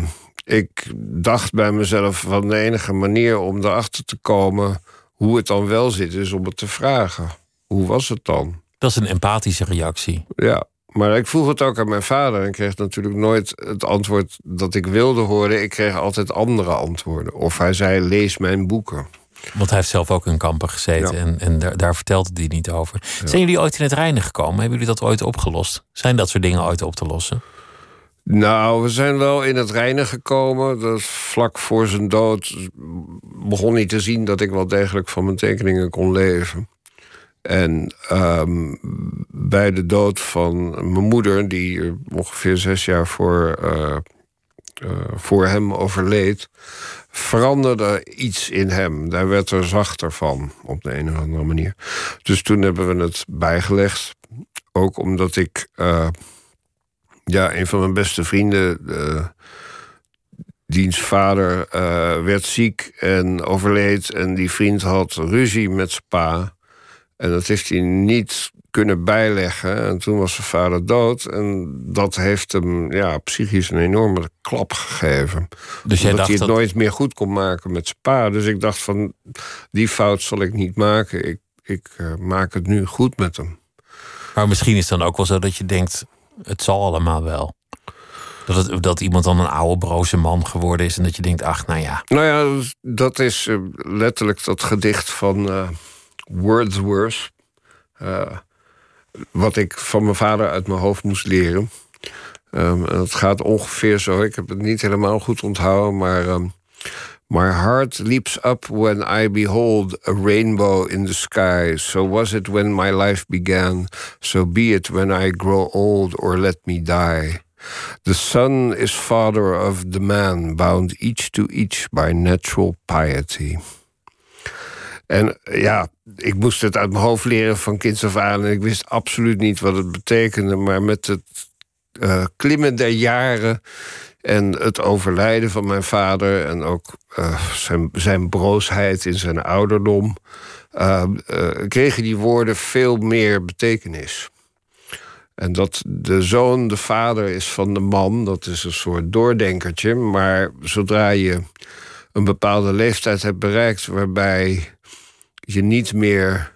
ik dacht bij mezelf van de enige manier om erachter te komen hoe het dan wel zit, is om het te vragen. Hoe was het dan? Dat is een empathische reactie. Ja, maar ik vroeg het ook aan mijn vader en kreeg natuurlijk nooit het antwoord dat ik wilde horen. Ik kreeg altijd andere antwoorden. Of hij zei: lees mijn boeken. Want hij heeft zelf ook in kampen gezeten en, en daar, daar vertelde hij niet over. Zijn jullie ooit in het reine gekomen? Hebben jullie dat ooit opgelost? Zijn dat soort dingen ooit op te lossen? Nou, we zijn wel in het reine gekomen. Vlak voor zijn dood begon hij te zien dat ik wel degelijk van mijn tekeningen kon leven. En um, bij de dood van mijn moeder, die ongeveer zes jaar voor, uh, uh, voor hem overleed, veranderde iets in hem. Daar werd er zachter van, op de een of andere manier. Dus toen hebben we het bijgelegd. Ook omdat ik... Uh, ja, een van mijn beste vrienden... Diens vader werd ziek en overleed... en die vriend had ruzie met zijn pa. En dat heeft hij niet kunnen bijleggen. En toen was zijn vader dood. En dat heeft hem ja, psychisch een enorme klap gegeven. Dus jij Omdat hij het nooit meer goed kon maken met zijn pa. Dus ik dacht van, die fout zal ik niet maken. Ik, ik uh, maak het nu goed met hem. Maar misschien is het dan ook wel zo dat je denkt... het zal allemaal wel. Dat, het, dat iemand dan een oude broze man geworden is... en dat je denkt, ach, nou ja. Nou ja, dat is uh, letterlijk dat gedicht van uh, Wordsworth wat ik van mijn vader uit mijn hoofd moest leren. Um, gaat ongeveer zo. Ik heb het niet helemaal goed onthouden, maar. Um, My heart leaps up when I behold a rainbow in the sky. So was it when my life began. So be it when I grow old or let me die. The son is father of the man, bound each to each by natural piety. En ja, ik moest het uit mijn hoofd leren van kinds af aan. En ik wist absoluut niet wat het betekende. Maar met het uh, klimmen der jaren en het overlijden van mijn vader en ook uh, zijn, zijn broosheid in zijn ouderdom, uh, kregen die woorden veel meer betekenis. En dat de zoon de vader is van de man, dat is een soort doordenkertje. Maar zodra je een bepaalde leeftijd hebt bereikt waarbij je niet meer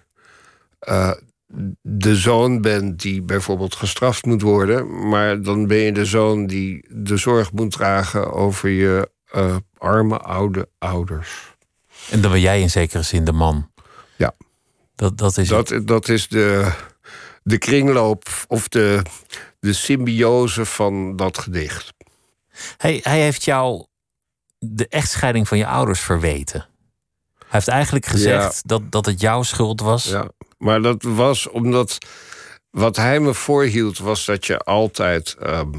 de zoon bent die bijvoorbeeld gestraft moet worden, maar dan ben je de zoon die de zorg moet dragen over je uh, arme oude ouders. En dan ben jij in zekere zin de man. Ja. Dat, dat is, dat, dat is de, de kringloop of de, de symbiose van dat gedicht. Hij, hij heeft jou de echtscheiding van je ouders verweten. Hij heeft eigenlijk gezegd dat, dat het jouw schuld was. Ja. Maar dat was omdat. Wat hij me voorhield was dat je altijd. Ehm,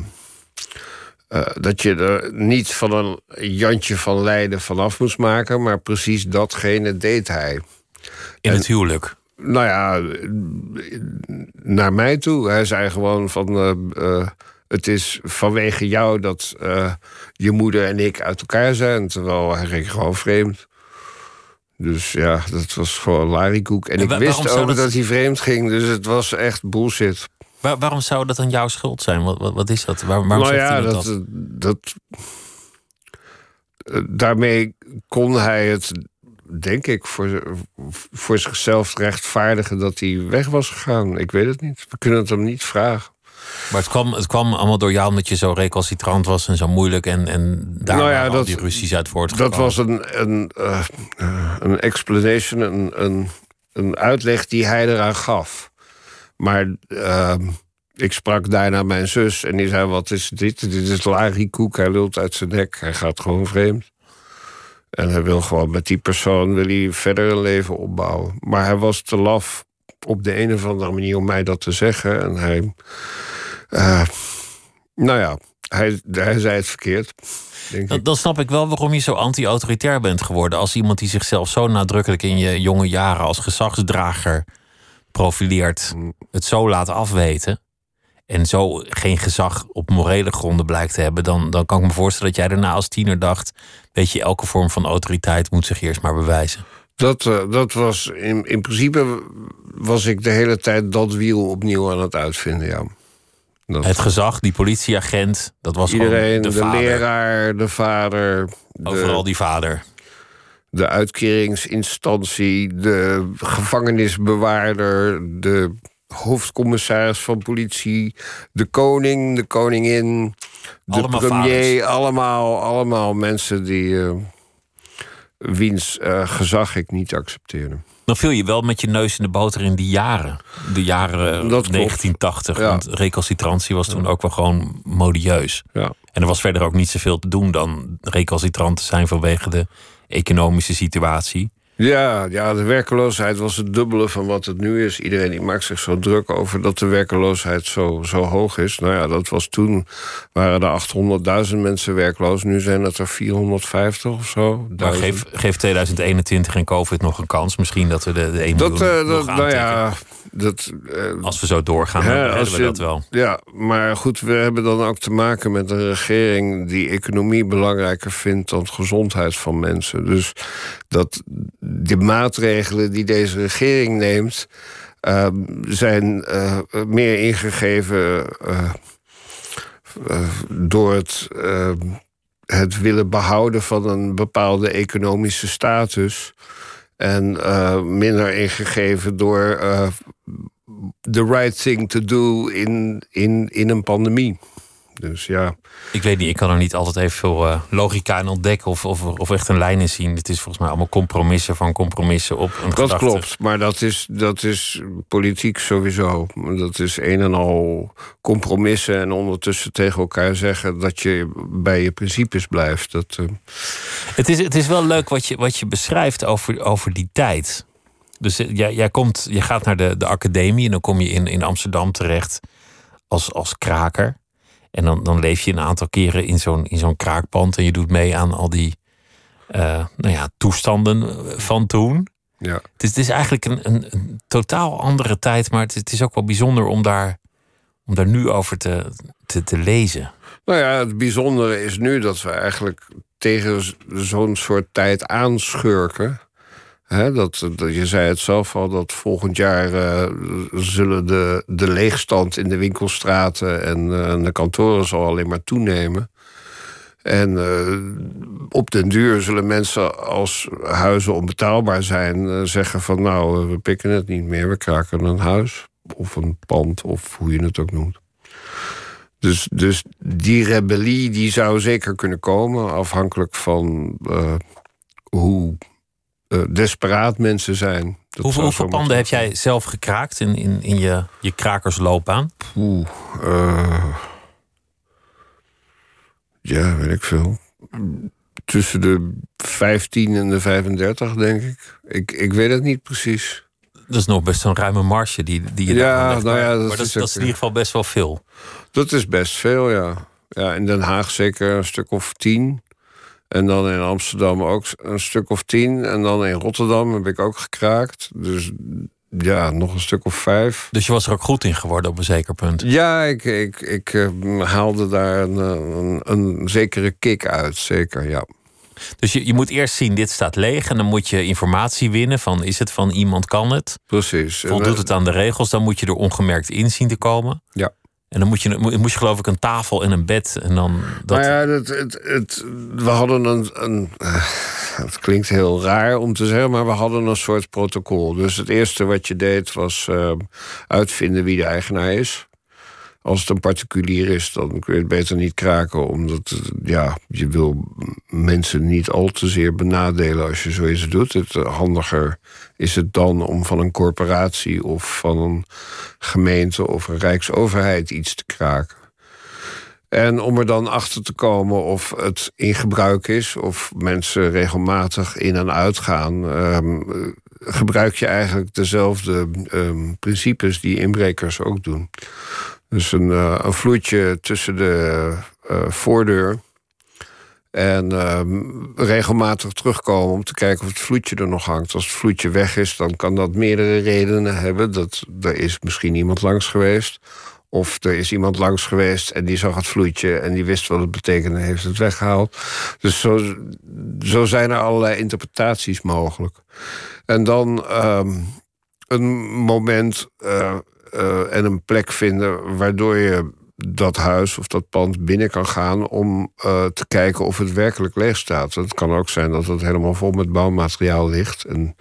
eh, dat je er niet van een Jantje van Leiden vanaf moest maken, maar precies datgene deed hij. In het huwelijk? Nou ja, naar mij toe. Hij zei gewoon van. Eh, eh, het is vanwege jou dat je moeder en ik uit elkaar zijn. Terwijl hij ging gewoon vreemd. Dus ja, dat was gewoon larikoek. En, ik wist ook dat... hij vreemd ging, dus het was echt bullshit. waarom zou dat dan jouw schuld zijn? Wat, wat, wat is dat? Waar, waarom nou ja, dat, dat? dat eh, daarmee kon hij het, denk ik, voor, voor zichzelf rechtvaardigen dat hij weg was gegaan. Ik weet het niet. We kunnen het hem niet vragen. Maar het kwam, het kwam allemaal door jou omdat je zo recalcitrant was en zo moeilijk. En, en daar nou ja, dat, die ruzies uit voortgekomen. Dat was een, een, uh, een explanation, een, een, een uitleg die hij eraan gaf. Maar uh, ik sprak daarna mijn zus en die zei: Wat is dit? Dit is Larry Koek. Hij lult uit zijn nek. Hij gaat gewoon vreemd. En hij wil gewoon met die persoon wil hij verder een leven opbouwen. Maar hij was te laf op de een of andere manier om mij dat te zeggen. En hij uh, nou ja, hij, hij zei het verkeerd. Dan, dan, snap ik wel waarom je zo anti-autoritair bent geworden. Als iemand die zichzelf zo nadrukkelijk in je jonge jaren als gezagsdrager profileert, mm. het zo laat afweten. En zo geen gezag op morele gronden blijkt te hebben, dan, dan kan ik me voorstellen dat jij daarna als tiener dacht: Weet je, elke vorm van autoriteit moet zich eerst maar bewijzen. Dat, uh, dat was in, in principe was ik de hele tijd dat wiel opnieuw aan het uitvinden, ja. Het gezag, die politieagent, dat was iedereen, de, de leraar, de vader. Overal die vader. De uitkeringsinstantie, de gevangenisbewaarder, de hoofdcommissaris van politie, de koning, de koningin, de allemaal premier. Allemaal, allemaal mensen die uh, wiens uh, gezag ik niet accepteerde. Dan viel je wel met je neus in de boter in die jaren. De jaren 1980. Want recalcitrantie was toen ook wel gewoon modieus. Ja. En er was verder ook niet zoveel te doen dan recalcitrant te zijn vanwege de economische situatie. Ja, ja, de werkeloosheid was het dubbele van wat het nu is. Iedereen die maakt zich zo druk over dat de werkeloosheid zo, zo hoog is. Nou ja, dat was toen, waren er 800.000 mensen werkloos. Nu zijn het er 450 of zo. Maar geef, geef 2021 en COVID nog een kans. Misschien dat we de, de 1 dat, miljoen uh, dat, Nou ja, dat, uh, Als we zo doorgaan, dan hebben we dat wel. Ja, maar goed, we hebben dan ook te maken met een regering... die economie belangrijker vindt dan gezondheid van mensen. Dus dat de maatregelen die deze regering neemt, uh, zijn uh, meer ingegeven uh, door het, ehm, het willen behouden van een bepaalde economische status. En minder ingegeven door the right thing to do in, in, in een pandemie. Dus ja. Ik weet niet, ik kan er niet altijd even veel uh, logica in ontdekken of, of, of echt een lijn in zien. Het is volgens mij allemaal compromissen van compromissen op een Dat klopt, maar dat is, dat is politiek sowieso. Dat is een en al compromissen en ondertussen tegen elkaar zeggen dat je bij je principes blijft. Dat, uh... Het is, het is wel leuk wat je, wat je beschrijft over, over die tijd. Dus eh, jij, jij, komt, je gaat naar de, de academie en dan kom je in, in Amsterdam terecht als, als kraker. En dan, dan leef je een aantal keren in zo'n, in zo'n kraakpand en je doet mee aan al die uh, nou ja, toestanden van toen. Ja. Het, is, het is eigenlijk een, een, een totaal andere tijd, maar het, het, is ook wel bijzonder om daar, om daar nu over te, te, te lezen. Nou ja, het bijzondere is nu dat we eigenlijk tegen zo'n soort tijd aanschurken. Dat, dat, je zei het zelf al, dat volgend jaar uh, zullen de, de leegstand in de winkelstraten en uh, de kantoren zal alleen maar toenemen. En uh, op den duur zullen mensen als huizen onbetaalbaar zijn zeggen van nou, we pikken het niet meer, we kraken een huis of een pand of hoe je het ook noemt. Dus, dus die rebellie die zou zeker kunnen komen, afhankelijk van hoe uh, desperaat mensen zijn. Dat hoeveel hoeveel panden heb jij zelf gekraakt in, in, in je, je krakersloopbaan? Oeh, uh, ja, weet ik veel. Tussen de 15 en de 35, denk ik. Ik, ik weet het niet precies. Dat is nog best een ruime marge die, die je ja, daar nou ja, dat, dat, maar dat, is, dat is in ieder geval best wel veel. Dat is best veel, ja. Ja, in Den Haag zeker een stuk of tien. En dan in Amsterdam ook een stuk of tien. En dan in Rotterdam heb ik ook gekraakt. Dus ja, nog een stuk of vijf. Dus je was er ook goed in geworden op een zeker punt? Ja, ik, ik, ik uh, haalde daar een, een, een, zekere kick uit, zeker, ja. Dus je, je moet eerst zien, dit staat leeg. En dan moet je informatie winnen van, is het van iemand kan het? Precies. Voldoet het aan de regels? Dan moet je er ongemerkt in zien te komen. Ja. En dan moet je, moest je geloof ik een tafel en een bed. En dan dat... Nou ja, het, het, we hadden een, een uh, Het klinkt heel raar om te zeggen, maar we hadden een soort protocol. Dus het eerste wat je deed was uh, uitvinden wie de eigenaar is. Als het een particulier is, dan kun je het beter niet kraken. Omdat ja, je wil mensen niet al te zeer benadelen als je zoiets doet. Het handiger is het dan om van een corporatie of van een gemeente of een rijksoverheid iets te kraken. En om er dan achter te komen of het in gebruik is, of mensen regelmatig in en uit gaan, um, gebruik je eigenlijk dezelfde um, principes die inbrekers ook doen. Dus een, uh, een vloedje tussen de uh, voordeur. En uh, regelmatig terugkomen om te kijken of het vloedje er nog hangt. Als het vloedje weg is, dan kan dat meerdere redenen hebben. Dat er is misschien iemand langs geweest. Of er is iemand langs geweest en die zag het vloedje en die wist wat het betekende en heeft het weggehaald. Dus zo, zo zijn er allerlei interpretaties mogelijk. En dan um, een moment uh, uh, en een plek vinden waardoor je dat huis of dat pand binnen kan gaan om uh, te kijken of het werkelijk leeg staat. Het kan ook zijn dat het helemaal vol met bouwmateriaal ligt. En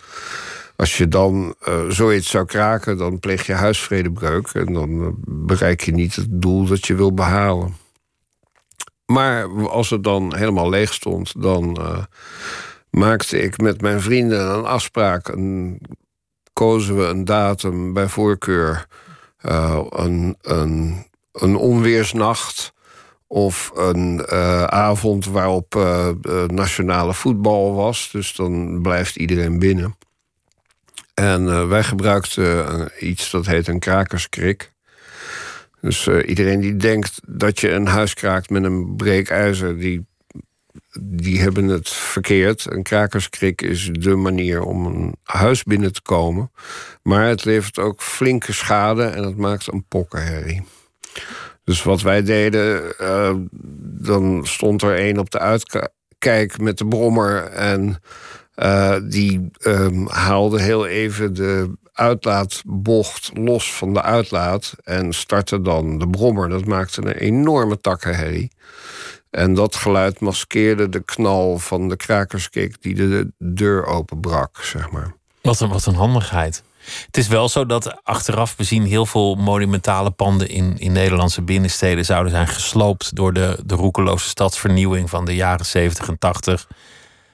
als je dan uh, zoiets zou kraken, dan pleeg je huisvredebreuk en dan bereik je niet het doel dat je wil behalen. Maar als het dan helemaal leeg stond, dan maakte ik met mijn vrienden een afspraak. Kozen we een datum bij voorkeur. Uh, een, een, een onweersnacht. Of een uh, avond waarop uh, nationale voetbal was. Dus dan blijft iedereen binnen. En wij gebruikten iets dat heet een krakerskrik. Dus iedereen die denkt dat je een huis kraakt met een breekijzer... die die hebben het verkeerd. Een krakerskrik is de manier om een huis binnen te komen. Maar het levert ook flinke schade en het maakt een pokkenherrie. Dus wat wij deden, uh, dan stond er een op de uitkijk met de brommer. En uh, die um, haalde heel even de uitlaatbocht los van de uitlaat. En startte dan de brommer. Dat maakte een enorme takkenherrie. En dat geluid maskeerde de knal van de krakerskik die de deur openbrak, zeg maar. Wat een, wat een handigheid. Het is wel zo dat achteraf bezien heel veel monumentale panden in, in Nederlandse binnensteden zouden zijn gesloopt door de, de roekeloze stadsvernieuwing van de jaren 70 en 80.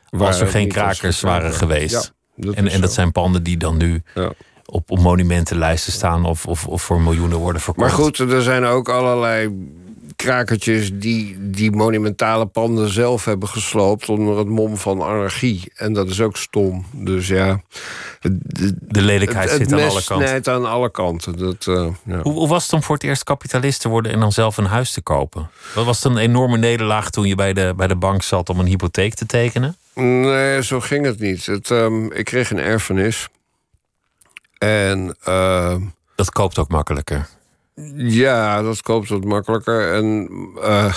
Waar als er geen krakers waren geweest. Ja, dat en, en dat zijn panden die dan nu Ja. op, op monumentenlijsten staan of, of, of voor miljoenen worden verkocht. Maar goed, er zijn ook allerlei krakertjes die die monumentale panden zelf hebben gesloopt onder het mom van anarchie. En dat is ook stom. Dus ja. De, de lelijkheid het, het zit aan alle kanten. snijdt aan alle kanten. Dat, uh, ja. hoe, hoe, was het om voor het eerst kapitalist te worden en dan zelf een huis te kopen? Wat was het een enorme nederlaag toen je bij de, bij de bank zat om een hypotheek te tekenen? Nee, zo ging het niet. Het, um, ik kreeg een erfenis. En. Uh, dat koopt ook makkelijker. Ja, dat koopt wat makkelijker. En uh,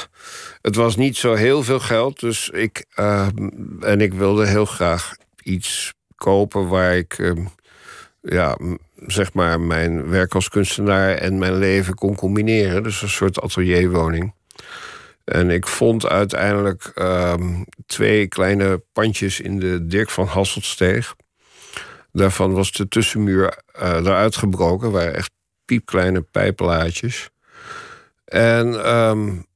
het was niet zo heel veel geld. Dus ik. Uh, en ik wilde heel graag iets kopen waar ik. Uh, ja, zeg maar, mijn werk als kunstenaar en mijn leven kon combineren. Dus een soort atelierwoning. En ik vond uiteindelijk ehm, twee kleine pandjes in de Dirk van Hasseltsteeg. Daarvan was de tussenmuur uh, eruit gebroken. waren echt piepkleine pijplaatjes. En um,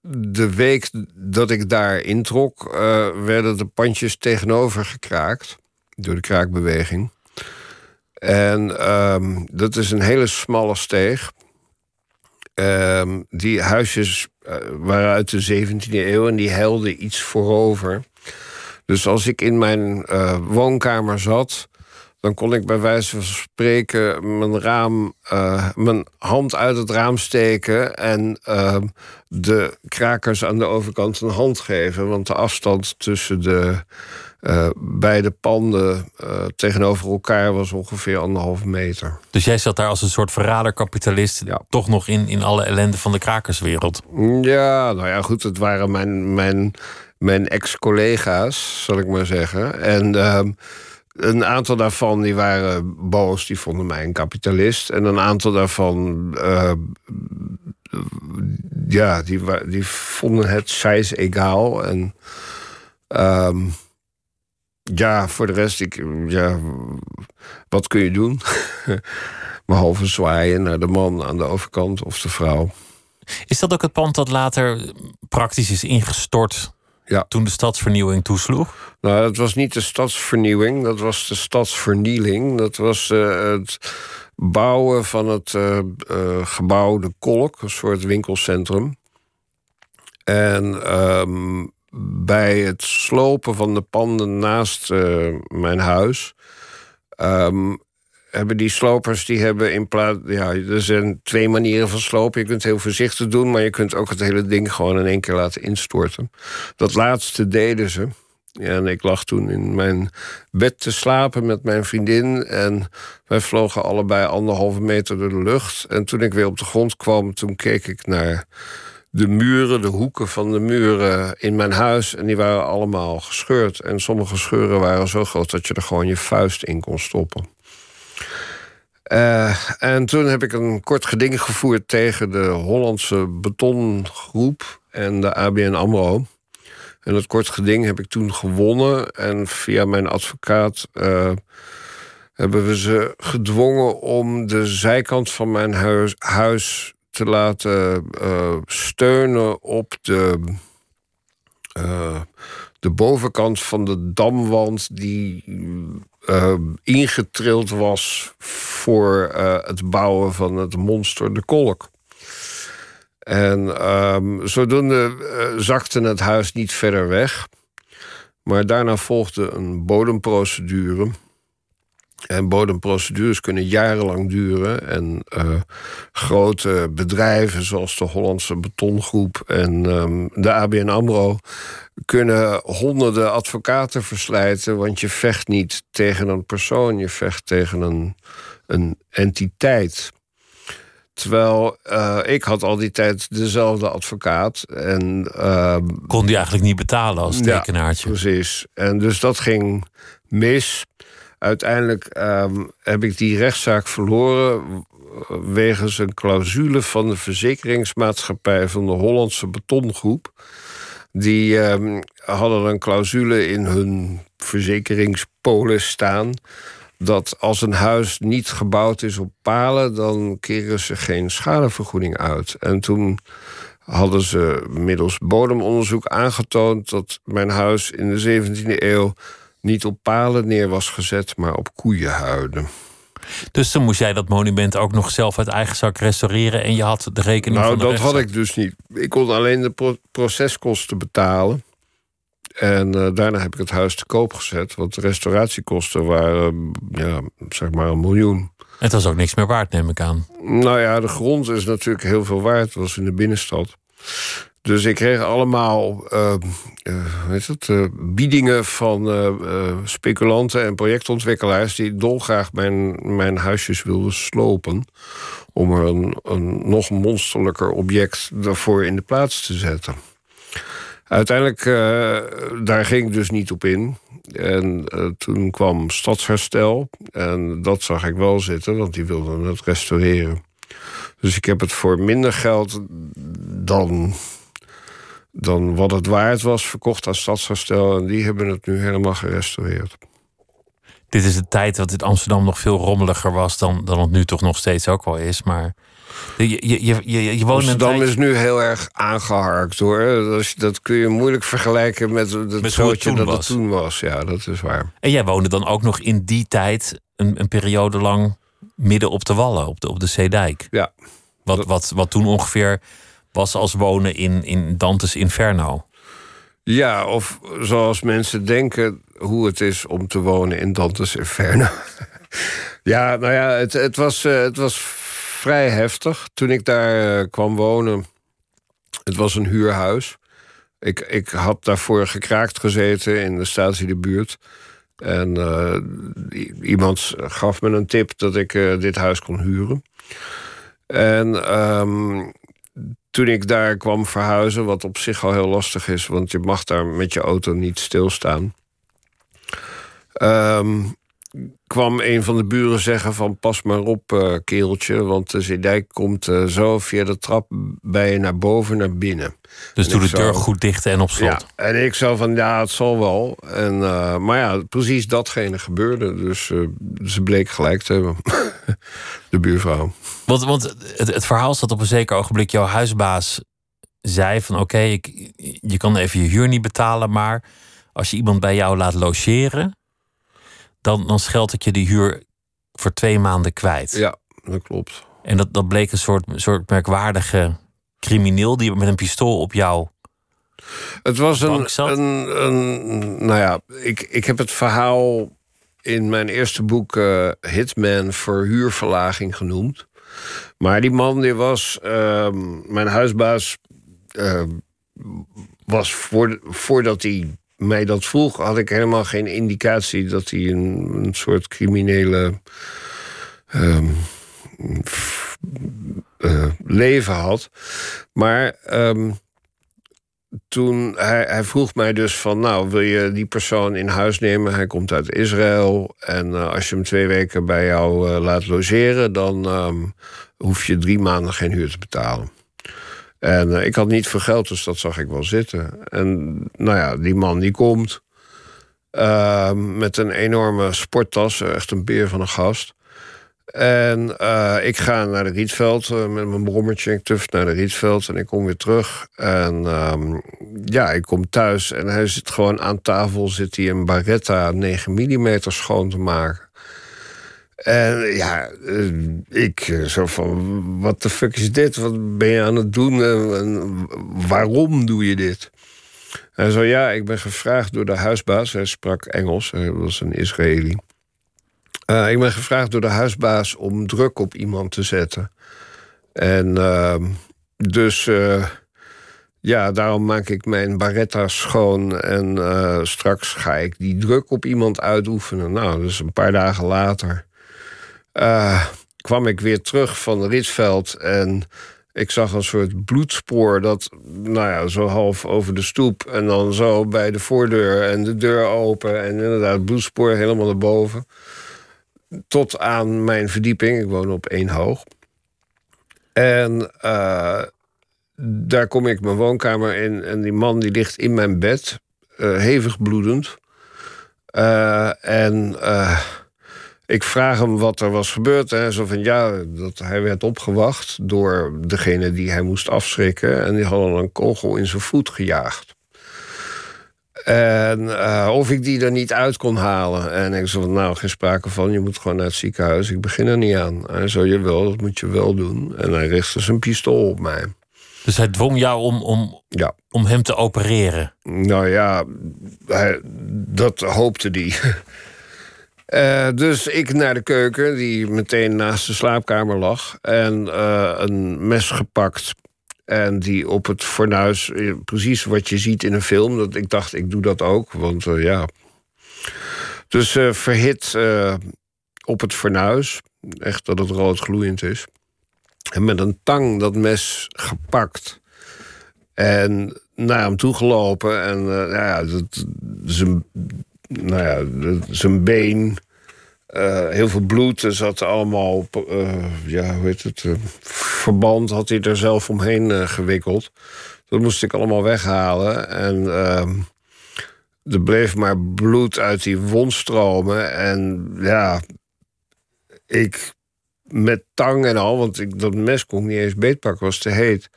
de week dat ik daar introk, uh, werden de pandjes tegenover gekraakt. Door de kraakbeweging. En um, dat is een hele smalle steeg. Um, die huisjes uh, waren uit de 17e eeuw en die helden iets voorover. Dus als ik in mijn uh, woonkamer zat, dan kon ik bij wijze van spreken mijn, raam, uh, mijn hand uit het raam steken en ehm, de krakers aan de overkant een hand geven. Want de afstand tussen de uh, beide panden tegenover elkaar was ongeveer anderhalve meter. Dus jij zat daar als een soort verraderkapitalist, ja. toch nog in, in alle ellende van de krakerswereld? Ja, nou ja, goed, het waren mijn, mijn, mijn ex-collega's, zal ik maar zeggen. En uh, een aantal daarvan die waren boos, die vonden mij een kapitalist. En een aantal daarvan, uh, ja, die, die vonden het zijs egaal. En um, ja, voor de rest, ik, ja, wat kun je doen? Behalve zwaaien naar de man aan de overkant of de vrouw. Is dat ook het pand dat later praktisch is ingestort ja. toen de stadsvernieuwing toesloeg? Nou, dat was niet de stadsvernieuwing, dat was de stadsvernieling. Dat was uh, het bouwen van het uh, uh, gebouw De Kolk, een soort winkelcentrum. En um, bij het slopen van de panden naast mijn huis. Um, hebben die slopers die hebben in plaats. Ja, er zijn twee manieren van slopen. Je kunt heel voorzichtig doen, maar je kunt ook het hele ding gewoon in één keer laten instorten. Dat laatste deden ze. En ik lag toen in mijn bed te slapen met mijn vriendin. En wij vlogen allebei anderhalve meter door de lucht. En toen ik weer op de grond kwam, toen keek ik naar de muren, de hoeken van de muren in mijn huis. En die waren allemaal gescheurd. En sommige scheuren waren zo groot dat je er gewoon je vuist in kon stoppen. Uh, en toen heb ik een kort geding gevoerd tegen de Hollandse betongroep en de ABN AMRO. En dat kort geding heb ik toen gewonnen. En via mijn advocaat uh, hebben we ze gedwongen om de zijkant van mijn huis, huis te laten uh, steunen op de, de bovenkant van de damwand die uh, ingetrild was voor het bouwen van het monster de kolk. En um, zodoende zakte het huis niet verder weg. Maar daarna volgde een bodemprocedure. En bodemprocedures kunnen jarenlang duren. En uh, grote bedrijven zoals de Hollandse Betongroep en um, de ABN AMRO... kunnen honderden advocaten verslijten... want je vecht niet tegen een persoon, je vecht tegen een, een entiteit. Terwijl uh, ik had al die tijd dezelfde advocaat. En, uh, Kon die eigenlijk niet betalen als tekenaartje? Ja, precies. En dus dat ging mis uiteindelijk um, heb ik die rechtszaak verloren wegens een clausule van de verzekeringsmaatschappij van de Hollandse Betongroep. Die um, hadden een clausule in hun verzekeringspolis staan dat als een huis niet gebouwd is op palen, dan keren ze geen schadevergoeding uit. En toen hadden ze middels bodemonderzoek aangetoond dat mijn huis in de 17e eeuw niet op palen neer was gezet, maar op koeienhuiden. Dus toen moest jij dat monument ook nog zelf uit eigen zak restaureren en je had de rekening nou, van de dat had ik dus niet. Ik kon alleen de pro- proceskosten betalen. En eh, daarna heb ik het huis te koop gezet. Want de restauratiekosten waren, ja, zeg maar een miljoen. Het was ook niks meer waard, neem ik aan. Nou ja, de grond is natuurlijk heel veel waard. Het was in de binnenstad. Dus ik kreeg allemaal hoe heet het, eh, biedingen van speculanten en projectontwikkelaars... die dolgraag mijn, mijn huisjes wilden slopen... om er een, een nog monsterlijker object daarvoor in de plaats te zetten. Uiteindelijk, daar ging ik dus niet op in. En toen kwam Stadsherstel. En dat zag ik wel zitten, want die wilden het restaureren. Dus ik heb het voor minder geld dan, dan wat het waard was verkocht aan Stadsherstel. En die hebben het nu helemaal gerestaureerd. Dit is de tijd dat het Amsterdam nog veel rommeliger was dan, dan het nu toch nog steeds ook wel is. Maar je, je, je, je, Amsterdam is nu heel erg aangeharkt hoor. Dat, is- dat kun je moeilijk vergelijken met het hoe het zootje toen dat was. het toen was. Ja, dat is waar. En jij woonde dan ook nog in die tijd een, een periode lang midden op de Wallen, op de, op de Zeedijk. Ja. Wat, wat, wat toen ongeveer was als wonen in, in Dantes Inferno. Ja, of zoals mensen denken hoe het is om te wonen in Dantes Inferno. ja, nou ja, het, het, was, eh, het was vrij heftig toen ik daar eh, kwam wonen. Het was een huurhuis. Ik, ik had daarvoor gekraakt gezeten in de statie de buurt. En eh, iemand gaf me een tip dat ik dit huis kon huren. En ehm, toen ik daar kwam verhuizen, wat op zich al heel lastig is, want je mag daar met je auto niet stilstaan. ehm, kwam een van de buren zeggen van pas maar op, eh, kereltje, want de Zeedijk komt eh, zo via de trap bij je naar boven naar binnen. Dus En doe de deur goed dicht en op slot. Ja, en ik zou van ja, het zal wel. En, eh, maar ja, precies datgene gebeurde. Dus ze bleek gelijk te hebben. de buurvrouw. Want, want het, het verhaal dat op een zeker ogenblik jouw huisbaas zei van oké, ik je kan even je huur niet betalen, maar als je iemand bij jou laat logeren, dan, dan scheldt het je die huur voor twee maanden kwijt. Ja, dat klopt. En dat, dat bleek een soort, soort merkwaardige crimineel die met een pistool op jou. Het was een, een, een. Nou ja, ik, ik heb het verhaal in mijn eerste boek eh, Hitman voor huurverlaging genoemd. Maar die man, die was. ehm, mijn huisbaas. eh, was voor, voordat hij mij dat vroeg, had ik helemaal geen indicatie dat hij een, een soort criminele. ehm, eh, leven had. Maar. ehm, toen hij, hij vroeg mij dus van, nou, wil je die persoon in huis nemen? Hij komt uit Israël en eh, als je hem twee weken bij jou eh, laat logeren, dan ehm, hoef je drie maanden geen huur te betalen. En eh, ik had niet veel geld, dus dat zag ik wel zitten. En nou ja, die man die komt ehm, met een enorme sporttas, echt een beer van een gast. En eh, ik ga naar de Rietveld eh, met mijn brommertje. Ik naar de Rietveld en ik kom weer terug. En ehm, ja, ik kom thuis en hij zit gewoon aan tafel... zit hij een Barretta 9 mm schoon te maken. En ja, eh, ik zo van, wat de fuck is dit? Wat ben je aan het doen? En, en waarom doe je dit? Hij zo, ja, ik ben gevraagd door de huisbaas. Hij sprak Engels, hij was een Israëli. Eh, ik ben gevraagd door de huisbaas om druk op iemand te zetten. En ehm, dus eh, ja, daarom maak ik mijn barretta schoon. En eh, straks ga ik die druk op iemand uitoefenen. Nou, dus een paar dagen later kwam ik weer terug van Ritsveld. En ik zag een soort bloedspoor dat, nou ja, zo half over de stoep. En dan zo bij de voordeur en de deur open. En inderdaad, bloedspoor helemaal naar boven tot aan mijn verdieping. Ik woon op één hoog. En eh, daar kom ik mijn woonkamer in. En die man die ligt in mijn bed, eh, hevig bloedend. Eh, en ik vraag hem wat er was gebeurd. En hij zo van ja, dat hij werd opgewacht door degene die hij moest afschrikken. En die hadden een kogel in zijn voet gejaagd. En eh, of ik die er niet uit kon halen. En ik zei van, nou, geen sprake van. Je moet gewoon naar het ziekenhuis. Ik begin er niet aan. Hij zei, je wel, dat moet je wel doen. En hij richtte zijn pistool op mij. Dus hij dwong jou om, om, Ja. om hem te opereren. Nou ja, hij, dat hoopte hij. Eh, dus ik naar de keuken, die meteen naast de slaapkamer lag. En eh, een mes gepakt. En die op het fornuis, eh, precies wat je ziet in een film. Dat, ik dacht, ik doe dat ook, want eh, ja. Dus eh, verhit op het fornuis. Echt dat het rood gloeiend is. En met een tang dat mes gepakt. En naar hem toegelopen. En eh, nou ja, dat, zijn, nou ja, zijn been. Eh, heel veel bloed. Zat allemaal. eh, ja, hoe heet het? eh, verband had hij er zelf omheen gewikkeld. Dat moest ik allemaal weghalen. En ehm, er bleef maar bloed uit die wond stromen. En ja, ik met tang en al, want dat mes kon ik niet eens beetpakken, was te heet.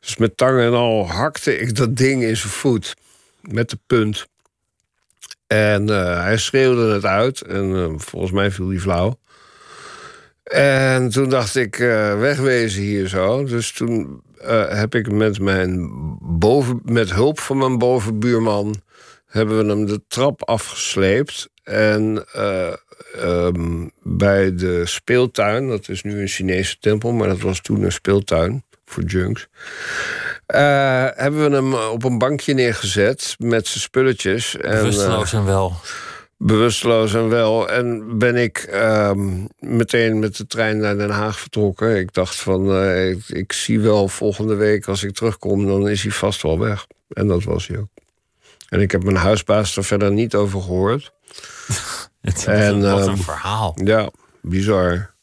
Dus met tang en al hakte ik dat ding in zijn voet. Met de punt. En eh, hij schreeuwde het uit. En eh, volgens mij viel hij flauw. En toen dacht ik, eh, wegwezen hier zo. Dus toen heb ik met, mijn boven, met hulp van mijn bovenbuurman... hebben we hem de trap afgesleept. En eh, ehm, bij de speeltuin, dat is nu een Chinese tempel... maar dat was toen een speeltuin voor junks... eh, hebben we hem op een bankje neergezet met zijn spulletjes. En, eh, Bewusteloos en wel. bewusteloos en wel. En ben ik ehm, meteen met de trein naar Den Haag vertrokken. Ik dacht van, eh, ik, ik zie wel volgende week als ik terugkom... dan is hij vast wel weg. En dat was hij ook. En ik heb mijn huisbaas er verder niet over gehoord. Het, En, wat een ehm, verhaal. Ja, bizar.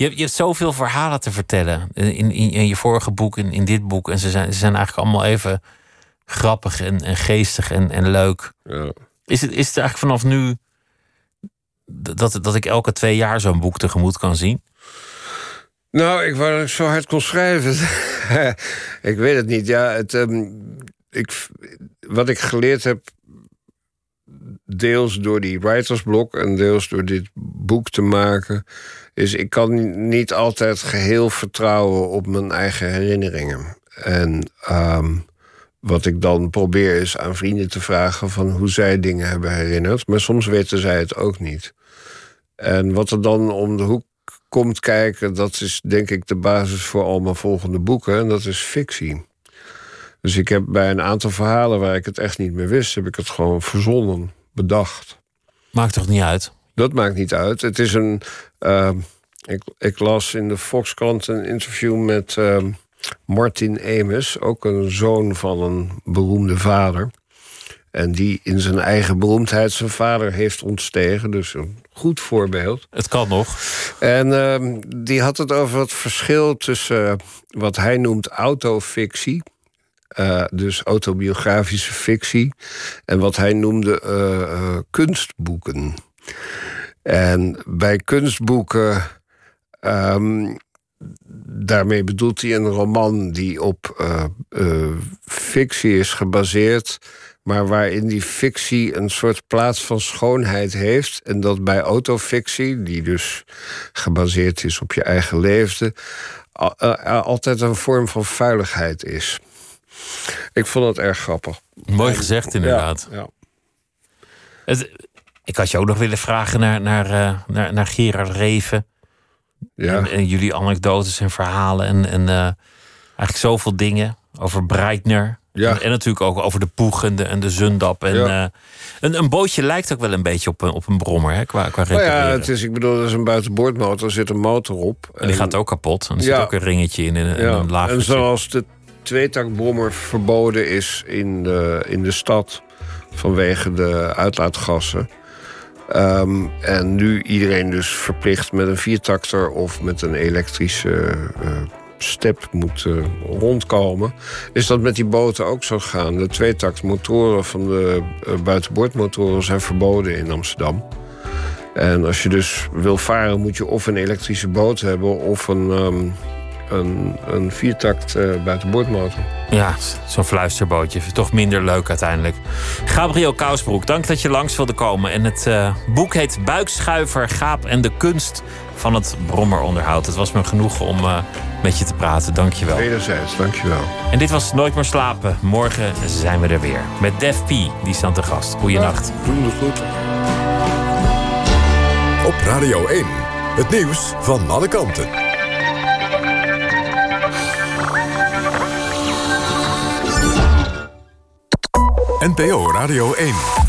Je hebt, je hebt zoveel verhalen te vertellen. In, in, in je vorige boek, in, in dit boek. En ze zijn, ze zijn eigenlijk allemaal even grappig en, en geestig en, en leuk. Ja. Is het, is het eigenlijk vanaf nu dat, dat ik elke twee jaar zo'n boek tegemoet kan zien? Nou, ik wou dat ik zo hard kon schrijven. ik weet het niet. Ja, het, ehm, ik, wat ik geleerd heb, deels door die writersblok en deels door dit boek te maken, is ik kan niet altijd geheel vertrouwen op mijn eigen herinneringen. En ehm, wat ik dan probeer is aan vrienden te vragen van hoe zij dingen hebben herinnerd. Maar soms weten zij het ook niet. En wat er dan om de hoek komt kijken, dat is denk ik de basis voor al mijn volgende boeken. En dat is fictie. Dus ik heb bij een aantal verhalen waar ik het echt niet meer wist, heb ik het gewoon verzonnen, bedacht. Maakt toch niet uit? Dat maakt niet uit. Het is een. ehm, ik, ik las in de Volkskrant een interview met ehm, Martin Amis, ook een zoon van een beroemde vader. En die in zijn eigen beroemdheid zijn vader heeft ontstegen. Dus een goed voorbeeld. Het kan nog. En ehm, die had het over het verschil tussen wat hij noemt autofictie. Eh, dus autobiografische fictie. En wat hij noemde eh, eh, kunstboeken. En bij kunstboeken. ehm, daarmee bedoelt hij een roman die op fictie is gebaseerd. Maar waarin die fictie een soort plaats van schoonheid heeft. En dat bij autofictie, die dus gebaseerd is op je eigen eh, altijd een vorm van vuiligheid is. Ik vond het erg grappig. Mooi gezegd, inderdaad. Ja, ja. Het, ik had je ook nog willen vragen naar, naar, eh, naar, naar Gerard Reven. Ja. En, en jullie anekdotes en verhalen. En, en eh, eigenlijk zoveel dingen over Breitner. Ja. En, en natuurlijk ook over de Poeg en de, en de Zundap. En, Ja. eh, een, een bootje lijkt ook wel een beetje op een, op een brommer, hè, qua, qua Nou ja, het is, ik bedoel, er is een buitenboordmotor, er zit een motor op. En die gaat ook kapot. En er zit ook een ringetje in en, een laag. en zoals de tweetakbrommer verboden is in de, in de stad vanwege de uitlaatgassen. Ehm, en nu iedereen dus verplicht met een viertakter of met een elektrische eh, step moet eh, rondkomen. Is dat met die boten ook zo gaan? De tweetaktmotoren van de eh, buitenboordmotoren zijn verboden in Amsterdam. En als je dus wil varen, moet je of een elektrische boot hebben of een, ehm, een, een viertakt uh, buitenboordmotor. Ja, zo'n fluisterbootje. Toch minder leuk uiteindelijk. Gabriel Kousbroek, dank dat je langs wilde komen. En het uh, boek heet Buikschuiver, Gaap en de kunst van het brommeronderhoud. Het was me genoeg om uh, met je te praten. Dank je wel. Wederzijds, dank je wel. En dit was Nooit meer slapen. Morgen zijn we er weer. Met Def P, die staat te gast. Goeienacht. Ja, doe het goed. Op Radio 1, het nieuws van alle kanten. NPO Radio 1.